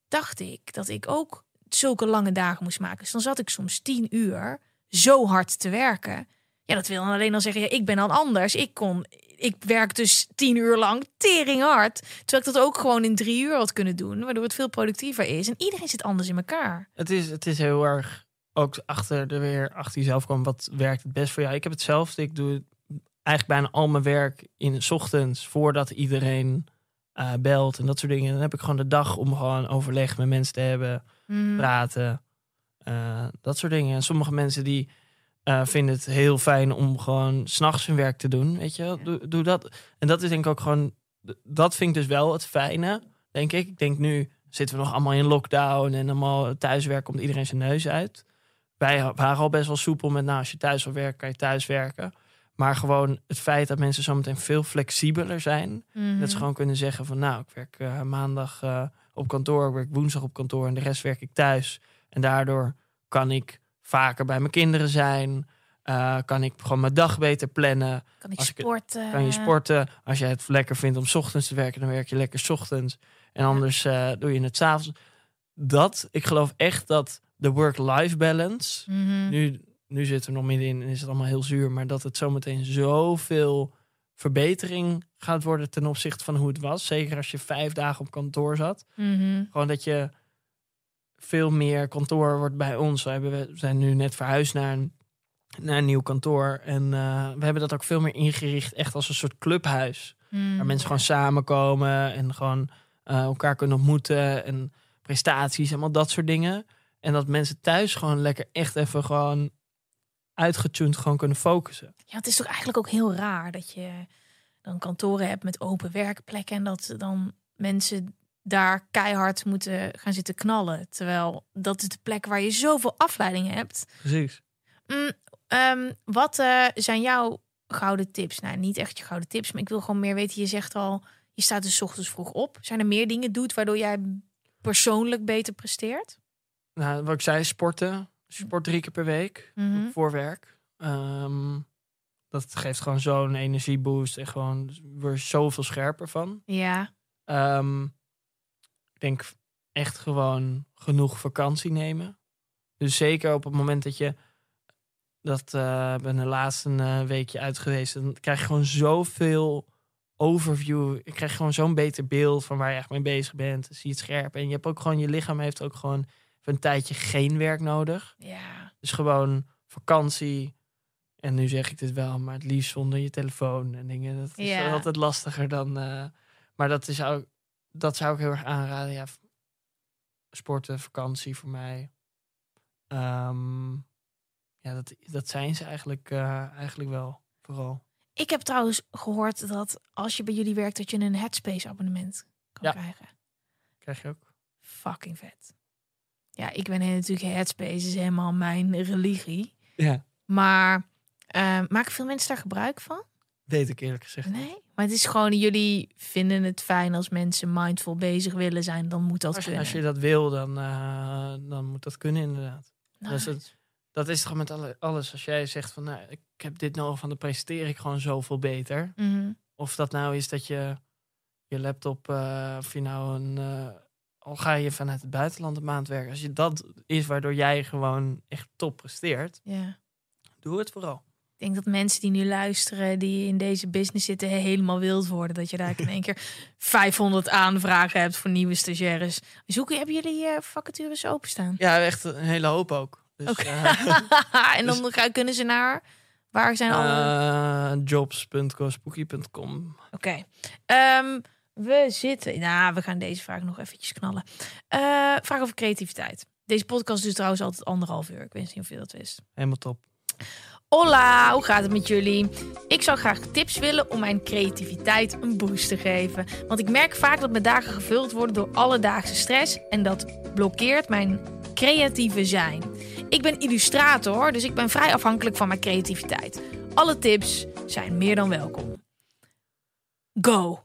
dacht ik dat ik ook zulke lange dagen moest maken. Dus dan zat ik soms tien uur zo hard te werken. Ja, dat wil dan alleen al zeggen, ja, ik ben dan anders. Ik kon, ik werk dus tien uur lang tering hard. Terwijl ik dat ook gewoon in drie uur had kunnen doen. Waardoor het veel productiever is. En iedereen zit anders in elkaar. Het is, het is heel erg ook achter de weer achter jezelf komen. Wat werkt het best voor jou? Ik heb hetzelfde. Ik doe eigenlijk bijna al mijn werk in 's ochtends voordat iedereen eh, belt en dat soort dingen. Dan heb ik gewoon de dag om gewoon overleg met mensen te hebben, Mm. praten, eh, dat soort dingen. En sommige mensen die eh, vinden het heel fijn om gewoon s'nachts hun werk te doen. Weet je, doe, doe dat. En dat is denk ik ook gewoon. Dat vind ik dus wel het fijne, denk ik. Ik denk nu zitten we nog allemaal in lockdown en allemaal thuiswerk komt iedereen zijn neus uit. wij waren al best wel soepel met, nou, als je thuis wil werken, kan je thuis werken. Maar gewoon het feit dat mensen zometeen veel flexibeler zijn. Mhm. Dat ze gewoon kunnen zeggen van, nou, ik werk eh, maandag eh, op kantoor, ik werk woensdag op kantoor en de rest werk ik thuis. En daardoor kan ik vaker bij mijn kinderen zijn. eh, kan ik gewoon mijn dag beter plannen. Kan ik als ik- sporten? Kan je sporten. Als je het lekker vindt om 's ochtends te werken, dan werk je lekker 's ochtends. En anders eh, doe je het s'avonds. Dat, ik geloof echt dat de work-life balance. Mhm. Nu, nu zitten we nog middenin en is het allemaal heel zuur. Maar dat het zometeen zoveel verbetering gaat worden ten opzichte van hoe het was. Zeker als je vijf dagen op kantoor zat. Mhm. Gewoon dat je veel meer kantoor wordt bij ons. We, hebben, we zijn nu net verhuisd naar een, naar een nieuw kantoor. En eh, we hebben dat ook veel meer ingericht. Echt als een soort clubhuis. Mhm. Waar mensen gewoon samenkomen en gewoon eh, elkaar kunnen ontmoeten. En prestaties, allemaal dat soort dingen. En dat mensen thuis gewoon lekker echt even gewoon uitgetuned gewoon kunnen focussen. Ja, het is toch eigenlijk ook heel raar dat je dan kantoren hebt met open werkplekken en dat dan mensen daar keihard moeten gaan zitten knallen. Terwijl dat is de plek waar je zoveel afleiding hebt. Precies. Mm, ehm, wat eh, zijn jouw gouden tips? Nou, niet echt je gouden tips, maar ik wil gewoon meer weten. Je zegt al, je staat dus ochtends vroeg op. Zijn er meer dingen doet waardoor jij persoonlijk beter presteert? Nou, wat ik zei, sporten. Sport drie keer per week. Mhm. voor werk. Ehm, dat geeft gewoon zo'n energieboost en gewoon weer zoveel scherper van. Ja. Ehm, denk echt gewoon genoeg vakantie nemen. Dus zeker op het moment dat je dat eh ben de laatste eh, weekje uit geweest, dan krijg je gewoon zoveel overview. Ik krijg gewoon zo'n beter beeld van waar je echt mee bezig bent. Dan zie je het scherp en je hebt ook gewoon je lichaam heeft ook gewoon een tijdje geen werk nodig. Ja. Dus gewoon vakantie. En nu zeg ik dit wel, maar het liefst zonder je telefoon en dingen. Dat is Ja. altijd lastiger dan. eh, maar dat, is ook, dat zou ik heel erg aanraden. Ja, sporten, vakantie voor mij. Ehm, ja, dat, dat zijn ze eigenlijk, eh, eigenlijk wel. Vooral. Ik heb trouwens gehoord dat als je bij jullie werkt, dat je een Headspace abonnement kan Ja. krijgen. Krijg je ook. Fucking vet. Ja, ik ben natuurlijk Headspace is helemaal mijn religie. Ja. Maar eh, maken veel mensen daar gebruik van? Ik eerlijk gezegd. Nee. Maar het is gewoon, jullie vinden het fijn als mensen mindful bezig willen zijn, dan moet dat Als, je- kunnen. als je dat wil, dan, eh, dan moet dat kunnen inderdaad. dat is Nice. het. Dat is toch met alle, alles. Als jij zegt van, nou, ik heb dit nodig van, dan presteer ik gewoon zoveel beter. Mhm. Of dat nou is dat je je laptop, eh, of je nou een, eh, al ga je vanuit het buitenland een maand werken. Als je dat is waardoor jij gewoon echt top presteert, Ja. doe het vooral. Ik denk dat mensen die nu luisteren, die in deze business zitten, helemaal wild worden. Dat je daar in één keer 500 aanvragen hebt voor nieuwe stagiaires. Zoeken, hebben jullie eh, vacatures openstaan? Ja, echt een hele hoop ook. Dus, Oké. eh, en dan gaan- kunnen ze naar, waar zijn alle... eh, jobs.cospooky.com. Oké. Ehm, we zitten. Nou, we gaan deze vraag nog eventjes knallen. Eh, vraag over creativiteit. Deze podcast duurt trouwens altijd anderhalf uur. Ik weet niet of je dat wist. Helemaal top. Hola, hoe gaat het met jullie? Ik zou graag tips willen om mijn creativiteit een boost te geven. Want ik merk vaak dat mijn dagen gevuld worden door alledaagse stress. En dat blokkeert mijn creatieve zijn. Ik ben illustrator, dus ik ben vrij afhankelijk van mijn creativiteit. Alle tips zijn meer dan welkom. Go!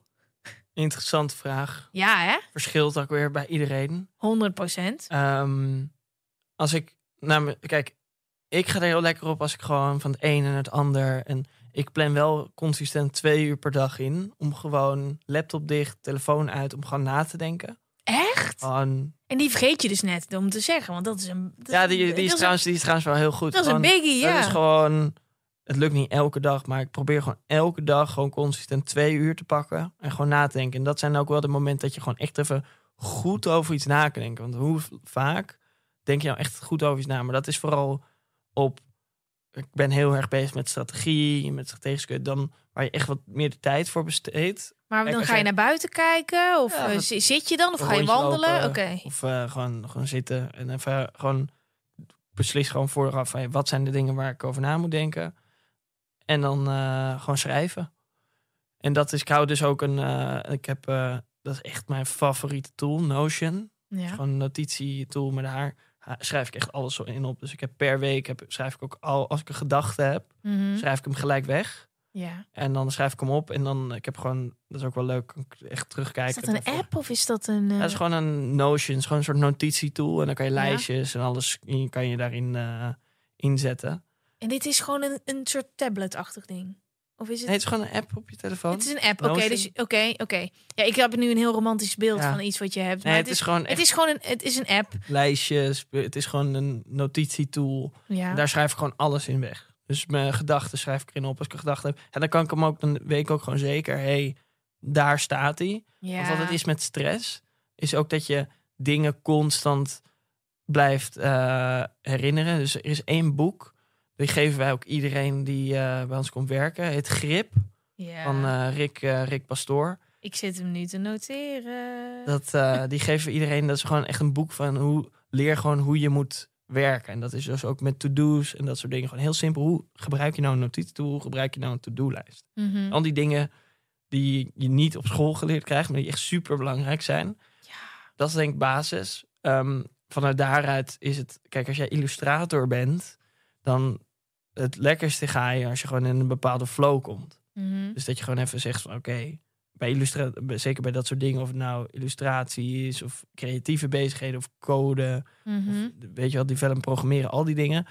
Interessante vraag. Ja, hè? Verschilt ook weer bij iedereen. 100 procent. Ehm, als ik, nou, kijk, ik ga er heel lekker op als ik gewoon van het een en het ander. En ik plan wel consistent twee uur per dag in. Om gewoon laptop dicht, telefoon uit, om gewoon na te denken. Echt? En die vergeet je dus net om te zeggen, want dat is een. dat ja, die, die, dat is een- trouwens, die is trouwens wel heel goed. Dat is een biggie, Dat ja. is gewoon, het lukt niet elke dag, maar ik probeer gewoon elke dag gewoon consistent twee uur te pakken. En gewoon na te denken. En dat zijn ook wel de momenten dat je gewoon echt even goed over iets na kan denken. Want hoe vaak denk je nou echt goed over iets na? Maar dat is vooral op, ik ben heel erg bezig met strategie, met strategische, dan waar je echt wat meer de tijd voor besteedt. Maar dan ga je naar buiten kijken? Of Ja, eh, zit je dan? Of ga je wandelen? Oké. Of eh, gewoon, gewoon zitten en even gewoon beslis gewoon vooraf van, wat zijn de dingen waar ik over na moet denken. En dan eh, gewoon schrijven. En dat is, ik hou dus ook een, eh, ik heb, eh, dat is echt mijn favoriete tool, Notion. Ja. Gewoon een notitietool, maar daar ha- schrijf ik echt alles zo in op. Dus ik heb per week heb, schrijf ik ook al als ik een gedachte heb, Mhm. schrijf ik hem gelijk weg. Ja. En dan schrijf ik hem op en dan ik heb gewoon dat is ook wel leuk echt terugkijken. Is dat een app of is dat een... eh, Ja, het is gewoon een Notion, het is gewoon een soort notitietool en dan kan je Ja. lijstjes en alles kan je daarin eh, inzetten. En dit is gewoon een, een soort tablet-achtig ding? Of is het... Nee, het is gewoon een app op je telefoon. Het is een app, oké. Notion. dus, oké, oké. Ja, ik heb nu een heel romantisch beeld Ja. van iets wat je hebt. Nee, maar het is gewoon het is gewoon een, het is een app. lijstjes. Het is gewoon een notitietool. Ja. Daar schrijf ik gewoon alles in weg. Dus mijn gedachten schrijf ik erin op als ik een gedachte heb. En dan kan ik hem ook, dan weet ik ook gewoon zeker, hey, daar staat hij. ja. Want wat het is met stress, is ook dat je dingen constant blijft eh, herinneren. Dus er is één boek, die geven wij ook iedereen die eh, bij ons komt werken. Het Grip Ja. van eh, Rick, eh, Rick Pastoor. Ik zit hem nu te noteren. Dat, die geven iedereen, dat is gewoon echt een boek van hoe leer gewoon hoe je moet werken. En dat is dus ook met to-do's en dat soort dingen. Gewoon heel simpel. Hoe gebruik je nou een notitietool? Hoe gebruik je nou een to-do-lijst? Mhm. Al die dingen die je niet op school geleerd krijgt, maar die echt super belangrijk zijn. Dat is denk ik basis. Ehm, vanuit daaruit is het, kijk, als jij illustrator bent, dan het lekkerste ga je als je gewoon in een bepaalde flow komt. Mhm. Dus dat je gewoon even zegt van oké, bij illustra bij- zeker bij dat soort dingen, of het nou illustratie is, of creatieve bezigheden, of code, Mhm. of, weet je wel, develop, programmeren, al die dingen.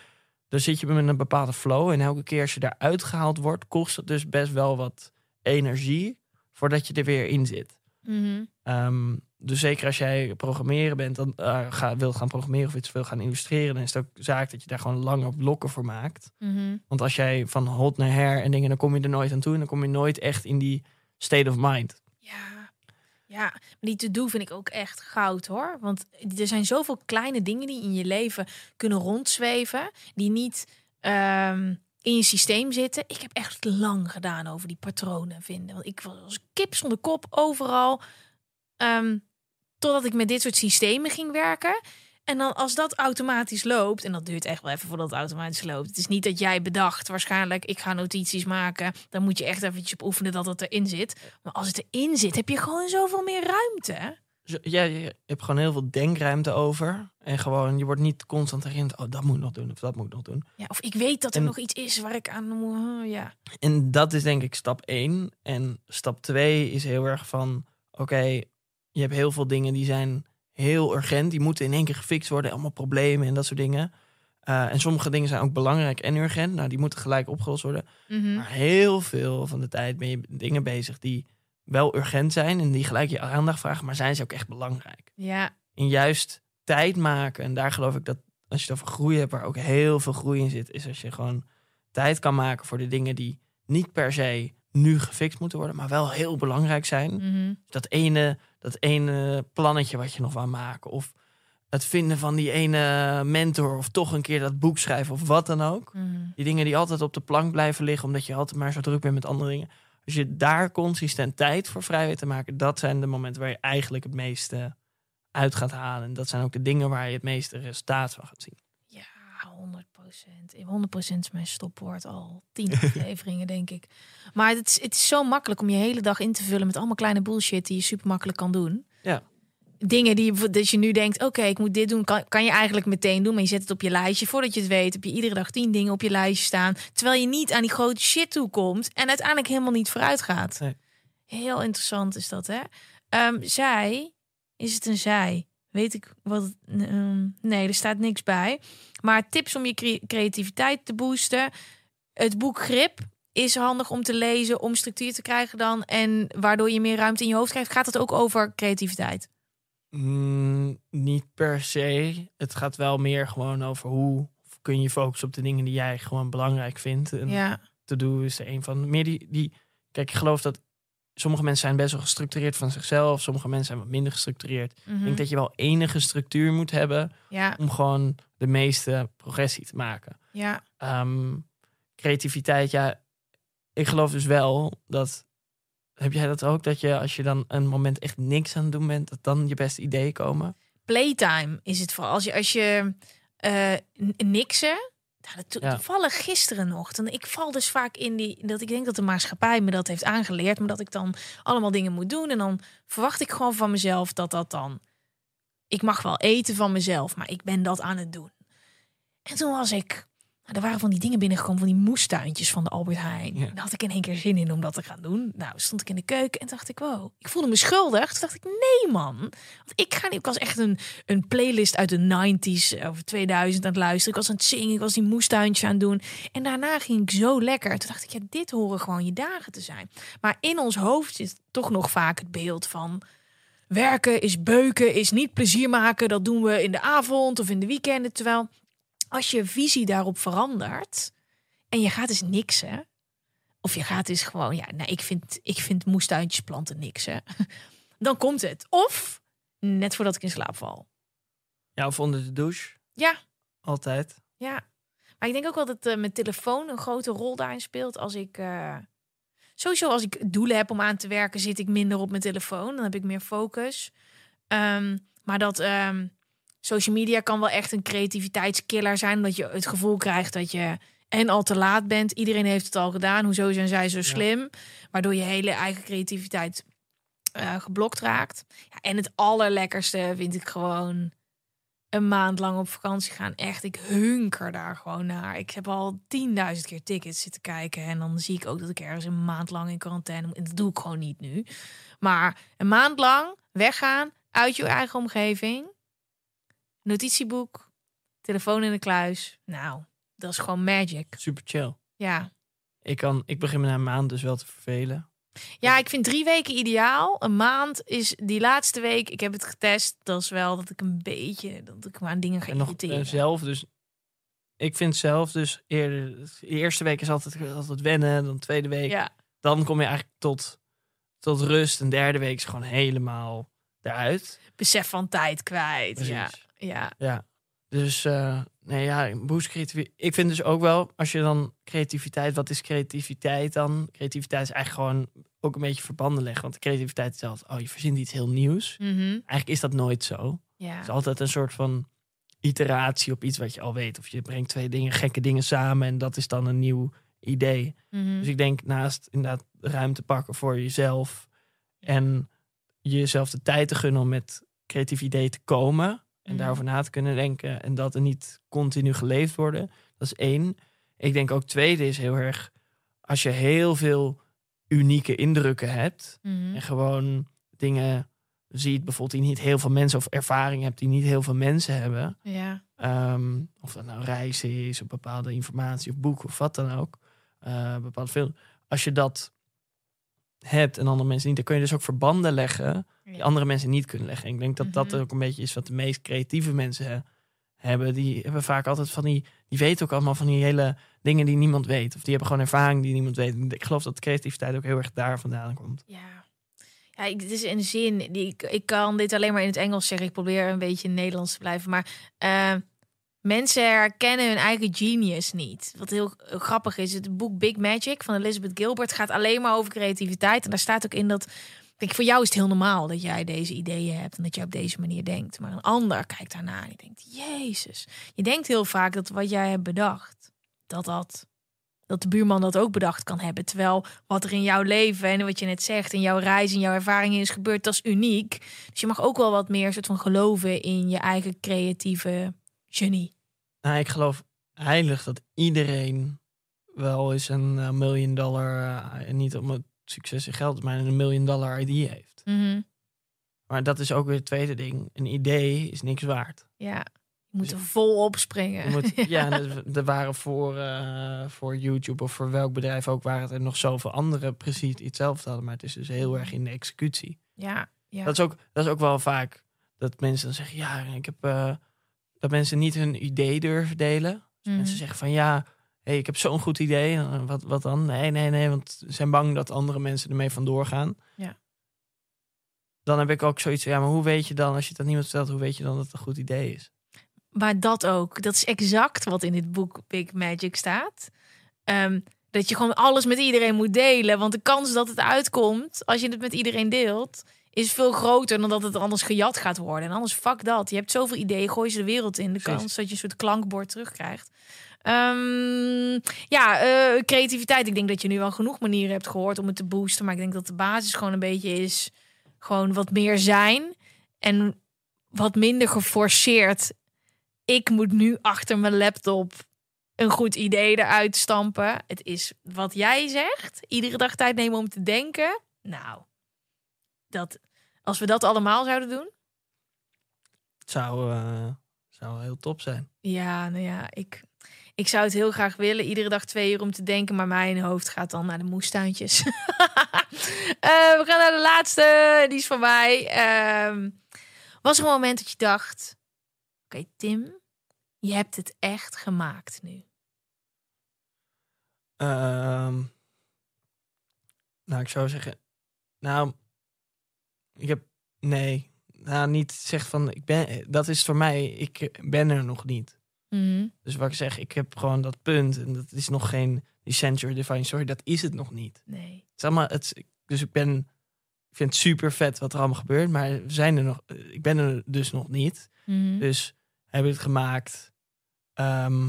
Dan zit je met een bepaalde flow. En elke keer als je daaruit gehaald wordt, kost het dus best wel wat energie voordat je er weer in zit. Mhm. Ehm, dus zeker als jij programmeren bent, dan eh, ga, wil gaan programmeren of iets wil gaan illustreren, dan is het ook zaak dat je daar gewoon lange blokken voor maakt. Mhm. Want als jij van hot naar her en dingen, dan kom je er nooit aan toe en dan kom je nooit echt in die state of mind. Ja. Ja, maar die to-do vind ik ook echt goud hoor. Want er zijn zoveel kleine dingen die in je leven kunnen rondzweven. Die niet ehm, in je systeem zitten. Ik heb echt lang gedaan over die patronen vinden. Want ik was kip zonder kop overal. Ehm, totdat ik met dit soort systemen ging werken. En dan als dat automatisch loopt, en dat duurt echt wel even voordat het automatisch loopt. Het is niet dat jij bedacht, waarschijnlijk, ik ga notities maken. Dan moet je echt eventjes op oefenen dat het erin zit. Maar als het erin zit, heb je gewoon zoveel meer ruimte. Ja, je hebt gewoon heel veel denkruimte over. En gewoon, je wordt niet constant herinnerd, oh, dat moet ik nog doen of dat moet ik nog doen. Ja, of ik weet dat er En- nog iets is waar ik aan moet. Ja. En dat is denk ik stap 1. En stap 2 is heel erg van: oké, je hebt heel veel dingen die zijn heel urgent. Die moeten in één keer gefixt worden. Allemaal problemen en dat soort dingen. Eh, en sommige dingen zijn ook belangrijk en urgent. Nou, die moeten gelijk opgelost worden. Mhm. Maar heel veel van de tijd ben je dingen bezig die wel urgent zijn. En die gelijk je aandacht vragen. Maar zijn ze ook echt belangrijk? Ja. En juist tijd maken. En daar geloof ik dat als je het over groei hebt, waar ook heel veel groei in zit, is als je gewoon tijd kan maken voor de dingen die niet per se nu gefixt moeten worden, maar wel heel belangrijk zijn. Mhm. Dat ene, dat ene plannetje wat je nog wou maken. Of het vinden van die ene mentor. Of toch een keer dat boek schrijven of wat dan ook. Mhm. Die dingen die altijd op de plank blijven liggen, omdat je altijd maar zo druk bent met andere dingen. Als je daar consistent tijd voor vrij weet te maken, dat zijn de momenten waar je eigenlijk het meeste uit gaat halen. En dat zijn ook de dingen waar je het meeste resultaat van gaat zien. Ja, 100 procent. 100 procent is mijn stopwoord al. Tien afleveringen, denk ik. Maar het is, het is zo makkelijk om je hele dag in te vullen met allemaal kleine bullshit die je super makkelijk kan doen. Ja. Dingen die dat je nu denkt, oké, ik moet dit doen, kan, kan je eigenlijk meteen doen. Maar je zet het op je lijstje. Voordat je het weet, heb je iedere dag tien dingen op je lijstje staan. Terwijl je niet aan die grote shit toe komt en uiteindelijk helemaal niet vooruit gaat. Nee. Heel interessant is dat, hè? Ehm, zij, is het een zij? Weet ik wat? ehm, nee, er staat niks bij. Maar tips om je cre- creativiteit te boosten. Het boek Grip is handig om te lezen, om structuur te krijgen dan. En waardoor je meer ruimte in je hoofd krijgt. Gaat het ook over creativiteit? Mm, niet per se. Het gaat wel meer gewoon over hoe kun je focussen op de dingen die jij gewoon belangrijk vindt. En Ja. to do is er een van. Meer die, die. Kijk, ik geloof dat sommige mensen zijn best wel gestructureerd van zichzelf. Sommige mensen zijn wat minder gestructureerd. Mhm. Ik denk dat je wel enige structuur moet hebben Ja, om gewoon de meeste progressie te maken. ja. Ehm, creativiteit, ja, ik geloof dus wel dat. Heb jij dat ook? Dat je als je dan een moment echt niks aan het doen bent, dat dan je beste ideeën komen? Playtime is het vooral. Als je, als je n- niksen. Nou, dat to- Ja. toevallig gisteren nog. Dan, ik val dus vaak in die. Dat ik denk dat de maatschappij me dat heeft aangeleerd. Maar dat ik dan allemaal dingen moet doen. En dan verwacht ik gewoon van mezelf dat dat dan ik mag wel eten van mezelf, maar ik ben dat aan het doen. En toen was ik, er waren van die dingen binnengekomen, van die moestuintjes van de Albert Heijn. Ja. Daar had ik in één keer zin in om dat te gaan doen. Nou, stond ik in de keuken en dacht ik, wow, ik voelde me schuldig. Toen dacht ik, nee man, want ik ga niet, ik was echt een, een playlist uit de 90s over 2000 aan het luisteren. Ik was aan het zingen, ik was die moestuintjes aan het doen. En daarna ging ik zo lekker. Toen dacht ik, ja, dit horen gewoon je dagen te zijn. Maar in ons hoofd zit toch nog vaak het beeld van werken is beuken, is niet plezier maken. Dat doen we in de avond of in de weekenden. Terwijl als je visie daarop verandert en je gaat eens niksen. Of je gaat eens gewoon, ja, nou, ik vind, ik vind moestuintjes planten niks, hè. Dan komt het. Of net voordat ik in slaap val. Ja, of onder de douche. Ja, Altijd. ja. Maar ik denk ook wel dat eh, mijn telefoon een grote rol daarin speelt. Als ik, eh, sowieso als ik doelen heb om aan te werken, zit ik minder op mijn telefoon. Dan heb ik meer focus. Ehm, maar dat ehm, social media kan wel echt een creativiteitskiller zijn. Omdat je het gevoel krijgt dat je en al te laat bent. Iedereen heeft het al gedaan. Hoezo zijn zij zo slim? Waardoor je hele eigen creativiteit eh, geblokt raakt. Ja, en het allerlekkerste vind ik gewoon een maand lang op vakantie gaan. Echt, ik hunker daar gewoon naar. Ik heb al 10.000 keer tickets zitten kijken. En dan zie ik ook dat ik ergens een maand lang in quarantaine moet. En dat doe ik gewoon niet nu. Maar een maand lang weggaan uit je eigen omgeving. Notitieboek, telefoon in de kluis. Nou, dat is gewoon magic. Super chill. Ja. Ik, kan, ik begin me na een maand dus wel te vervelen. Ja, ik vind drie weken ideaal. Een maand is die laatste week. Ik heb het getest. Dat is wel dat ik een beetje dat ik me aan dingen ga En nog eh, zelf dus... Ik vind zelf dus eerder... De eerste week is altijd, altijd wennen. Dan de tweede week. Ja, Dan kom je eigenlijk tot, tot rust. En derde week is gewoon helemaal eruit. besef van tijd kwijt. Precies. Ja, ja. Ja. Dus eh, nee, ja, boost creativiteit. Ik vind dus ook wel, als je dan creativiteit, wat is creativiteit dan? Creativiteit is eigenlijk gewoon ook een beetje verbanden leggen. Want creativiteit is altijd, oh, je verzint iets heel nieuws. Mhm. Eigenlijk is dat nooit zo. ja. Het is altijd een soort van iteratie op iets wat je al weet. Of je brengt twee dingen, gekke dingen samen en dat is dan een nieuw idee. Mhm. Dus ik denk naast inderdaad ruimte pakken voor jezelf en jezelf de tijd te gunnen om met creatief idee te komen en Mhm. daarover na te kunnen denken en dat er niet continu geleefd worden. Dat is één. Ik denk ook tweede is heel erg als je heel veel unieke indrukken hebt Mhm. en gewoon dingen ziet, bijvoorbeeld die niet heel veel mensen of ervaring hebt die niet heel veel mensen hebben. Ja. Ehm, of dat nou reizen is, of bepaalde informatie of boeken of wat dan ook. Eh bepaalde film. Als je dat hebt en andere mensen niet, dan kun je dus ook verbanden leggen die andere mensen niet kunnen leggen. En ik denk dat dat Mhm. ook een beetje is wat de meest creatieve mensen he- hebben. Die hebben vaak altijd van die, die weten ook allemaal van die hele dingen die niemand weet. Of die hebben gewoon ervaring die niemand weet. Ik geloof dat creativiteit ook heel erg daar vandaan komt. Ja. Ja, ik, het is een zin. Die, ik, ik kan dit alleen maar in het Engels zeggen. Ik probeer een beetje in het Nederlands te blijven. Maar eh, mensen herkennen hun eigen genius niet. Wat heel grappig is. Het boek Big Magic van Elizabeth Gilbert gaat alleen maar over creativiteit. En daar staat ook in dat. Ik denk, voor jou is het heel normaal dat jij deze ideeën hebt en dat jij op deze manier denkt. Maar een ander kijkt daarna en die denkt, Jezus. Je denkt heel vaak dat wat jij hebt bedacht, dat dat dat de buurman dat ook bedacht kan hebben. Terwijl wat er in jouw leven en wat je net zegt, in jouw reis, in jouw ervaringen is gebeurd, dat is uniek. Dus je mag ook wel wat meer soort van geloven in je eigen creatieve genie. Nou, ik geloof heilig dat iedereen wel eens een eh, miljoen dollar, eh, niet om het succes en geld, maar een miljoen dollar idee heeft. Maar dat is ook weer het tweede ding. Een idee is niks waard. Ja, je moet er vol op springen. Moet, ja, en er- er waren voor, eh, voor YouTube of voor welk bedrijf ook, waren er nog zoveel anderen precies hetzelfde hadden. Maar het is dus heel erg in de executie. ja, ja. Dat, is ook, dat is ook wel vaak dat mensen dan zeggen, ja, ik heb dat mensen niet hun idee durven delen. Dus Mhm. Mensen zeggen van ja, hey, ik heb zo'n goed idee. Wat, wat dan? Nee, nee, nee, want ze zijn bang dat andere mensen ermee vandoor gaan. Ja. Dan heb ik ook zoiets van, ja, maar hoe weet je dan, als je het aan niemand vertelt, hoe weet je dan dat het een goed idee is? Maar dat ook. Dat is exact wat in dit boek Big Magic staat. Ehm, dat je gewoon alles met iedereen moet delen. Want de kans dat het uitkomt, als je het met iedereen deelt, is veel groter dan dat het anders gejat gaat worden. En anders, fuck dat. Je hebt zoveel ideeën, gooi ze de wereld in. De Precies. kans dat je een soort klankbord terugkrijgt. Ehm, ja, eh, creativiteit. Ik denk dat je nu wel genoeg manieren hebt gehoord om het te boosten. Maar ik denk dat de basis gewoon een beetje is gewoon wat meer zijn. En wat minder geforceerd. Ik moet nu achter mijn laptop een goed idee eruit stampen. Het is wat jij zegt. Iedere dag tijd nemen om te denken. Nou, dat, als we dat allemaal zouden doen. Het zou, eh, zou heel top zijn. Ja, nou ja, ik, ik zou het heel graag willen. Iedere dag twee uur om te denken. Maar mijn hoofd gaat dan naar de moestuintjes. Eh, we gaan naar de laatste. Die is van mij. Ehm, was er een moment dat je dacht... Oké, Tim, je hebt het echt gemaakt nu. Ehm, nou, ik zou zeggen... Nou, ik heb... Nee. Nou, niet zeg van... Ik ben, dat is voor mij... Ik ben er nog niet. Mhm. Dus wat ik zeg, ik heb gewoon dat punt. En dat is nog geen... Die Century Divine Story, dat is het nog niet. Nee. Het is allemaal, het, dus ik ben, ik vind het super vet wat er allemaal gebeurt, maar we zijn er nog, ik ben er dus nog niet. Mhm. Dus heb ik het gemaakt. Ehm,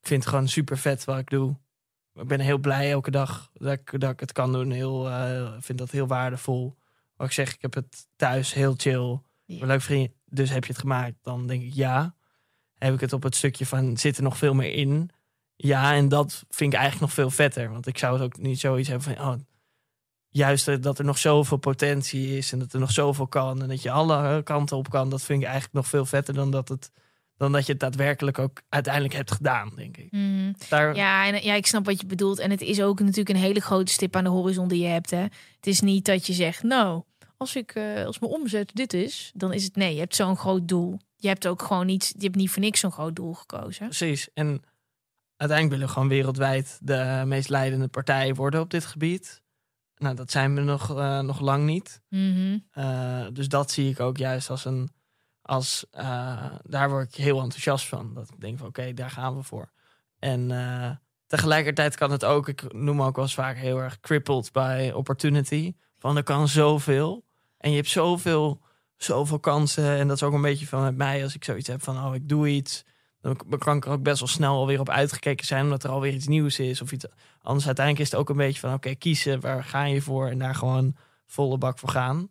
ik vind het gewoon super vet wat ik doe. Ik ben heel blij elke dag dat ik, dat ik het kan doen. Heel, eh, vind dat heel waardevol. Ik zeg, ik heb het thuis heel chill. Ben leuk vriend. Dus heb je het gemaakt? Dan denk ik ja. Heb ik het op het stukje van zit er nog veel meer in? Ja, en dat vind ik eigenlijk nog veel vetter. Want ik zou het ook niet zoiets hebben van... Oh, juist dat er nog zoveel potentie is en dat er nog zoveel kan... en dat je alle kanten op kan. Dat vind ik eigenlijk nog veel vetter dan dat, het, dan dat je het daadwerkelijk ook uiteindelijk hebt gedaan, denk ik. Mhm. Daar, Ja, en ja, ik snap wat je bedoelt. En het is ook natuurlijk een hele grote stip aan de horizon die je hebt. Hè. Het is niet dat je zegt, nou, als ik eh, als mijn omzet dit is, dan is het nee. Je hebt zo'n groot doel. Je hebt ook gewoon niet, je hebt niet voor niks zo'n groot doel gekozen. Precies. En uiteindelijk willen we gewoon wereldwijd de meest leidende partij worden op dit gebied. Nou, dat zijn we nog, eh, nog lang niet. Mhm. Eh, dus dat zie ik ook juist als een. Als, daar word ik heel enthousiast van. Dat ik denk van oké, daar gaan we voor. En tegelijkertijd kan het ook, ik noem ook wel eens vaak heel erg crippled by opportunity. Van er kan zoveel. En je hebt zoveel, zoveel kansen. En dat is ook een beetje van met mij als ik zoiets heb van oh, ik doe iets. Dan kan ik er ook best wel snel alweer op uitgekeken zijn, omdat er alweer iets nieuws is. Of iets. Anders uiteindelijk is het ook een beetje van oké, kiezen waar ga je voor en daar gewoon volle bak voor gaan.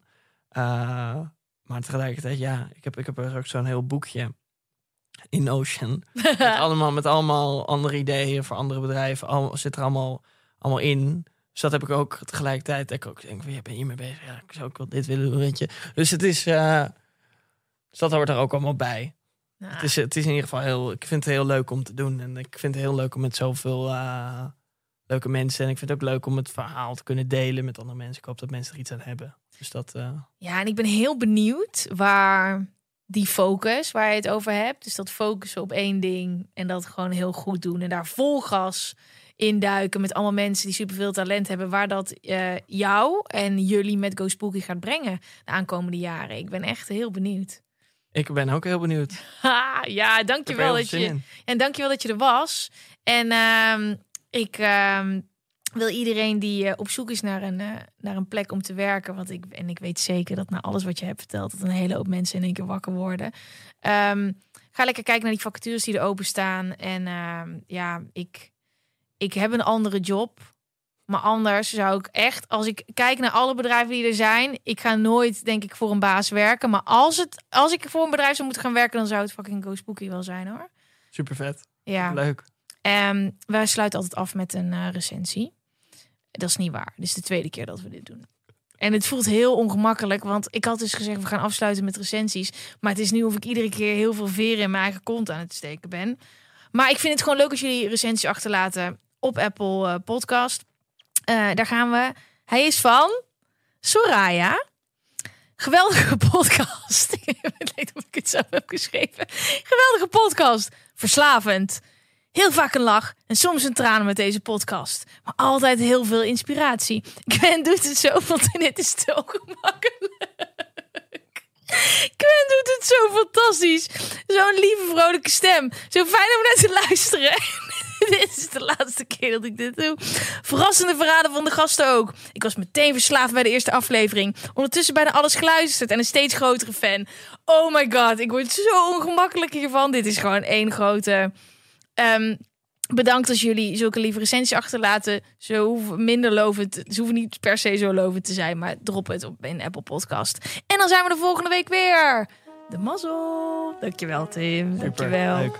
Uh, maar tegelijkertijd, ja, ik heb, ik heb er ook zo'n heel boekje in Ocean. met, allemaal, met allemaal andere ideeën voor andere bedrijven. Al, zit er allemaal, allemaal in. Dus dat heb ik ook tegelijkertijd. Ik ook denk, ja, ben je mee bezig? Ja, ik zou ook wel dit willen doen, weet je. Dus het is, uh, dus dat hoort er ook allemaal bij. Het is, het is in ieder geval heel, ik vind het heel leuk om te doen. En ik vind het heel leuk om met zoveel uh, leuke mensen. En ik vind het ook leuk om het verhaal te kunnen delen met andere mensen. Ik hoop dat mensen er iets aan hebben. Dus dat. Uh... Ja, en ik ben heel benieuwd waar die focus, waar je het over hebt. Dus dat focussen op één ding en dat gewoon heel goed doen. En daar vol gas induiken met allemaal mensen die superveel talent hebben. Waar dat uh, jou en jullie met Go Spooky gaat brengen de aankomende jaren. Ik ben echt heel benieuwd. Ik ben ook heel benieuwd. Ha, ja, dankjewel dat je en dankjewel dat je er was. En uh, ik uh, wil iedereen die uh, op zoek is naar een, uh, naar een plek om te werken, want ik en ik weet zeker dat na alles wat je hebt verteld, dat een hele hoop mensen in één keer wakker worden. Um, ga lekker kijken naar die vacatures die er openstaan. En ja, ik, ik heb een andere job. Maar anders zou ik echt, als ik kijk naar alle bedrijven die er zijn, ik ga nooit, denk ik, voor een baas werken. Maar als, het, als ik voor een bedrijf zou moeten gaan werken, dan zou het fucking Go Spooky wel zijn hoor. Super vet. Ja. Leuk. Um, wij sluiten altijd af met een uh, recensie. Dat is niet waar. Dit is de tweede keer dat we dit doen. En het voelt heel ongemakkelijk, want ik had dus gezegd we gaan afsluiten met recensies. Maar het is nu of ik iedere keer heel veel veren in mijn eigen kont aan het steken ben. Maar ik vind het gewoon leuk als jullie recensies achterlaten op Apple uh, Podcast. Uh, daar gaan we. Hij is van Soraya. Geweldige podcast. ik weet of ik het zelf heb geschreven. Geweldige podcast. Verslavend. Heel vaak een lach en soms een tranen met deze podcast. Maar altijd heel veel inspiratie. Gwen doet het zo, want dit is zo gemakkelijk. Gwen doet het zo fantastisch. Zo'n lieve, vrolijke stem. Zo fijn om naar te luisteren. dit is de laatste keer dat ik dit doe. Verrassende verraden van de gasten ook. Ik was meteen verslaafd bij de eerste aflevering. Ondertussen bijna alles geluisterd en een steeds grotere fan. Oh my god, ik word zo ongemakkelijk hiervan. Dit is gewoon één grote... Um, bedankt als jullie zulke lieve recensies achterlaten. Ze hoeven minder lovend, ze hoeven niet per se zo lovend te zijn, maar drop het op in Apple Podcast. En dan zijn we de volgende week weer. De mazzel. Dankjewel, Tim. Super, Dankjewel. leuk.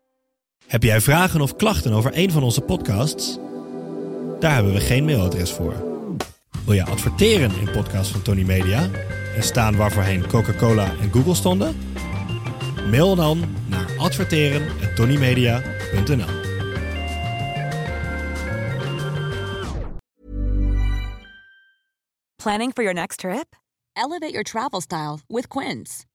Heb jij vragen of klachten over een van onze podcasts? Daar hebben we geen mailadres voor. Wil je adverteren in podcasts van Tony Media en staan waarvoorheen Coca-Cola en Google stonden? Mail dan naar adverteren@tonymedia.nl. Planning for your next trip? Elevate your travel style with Quince.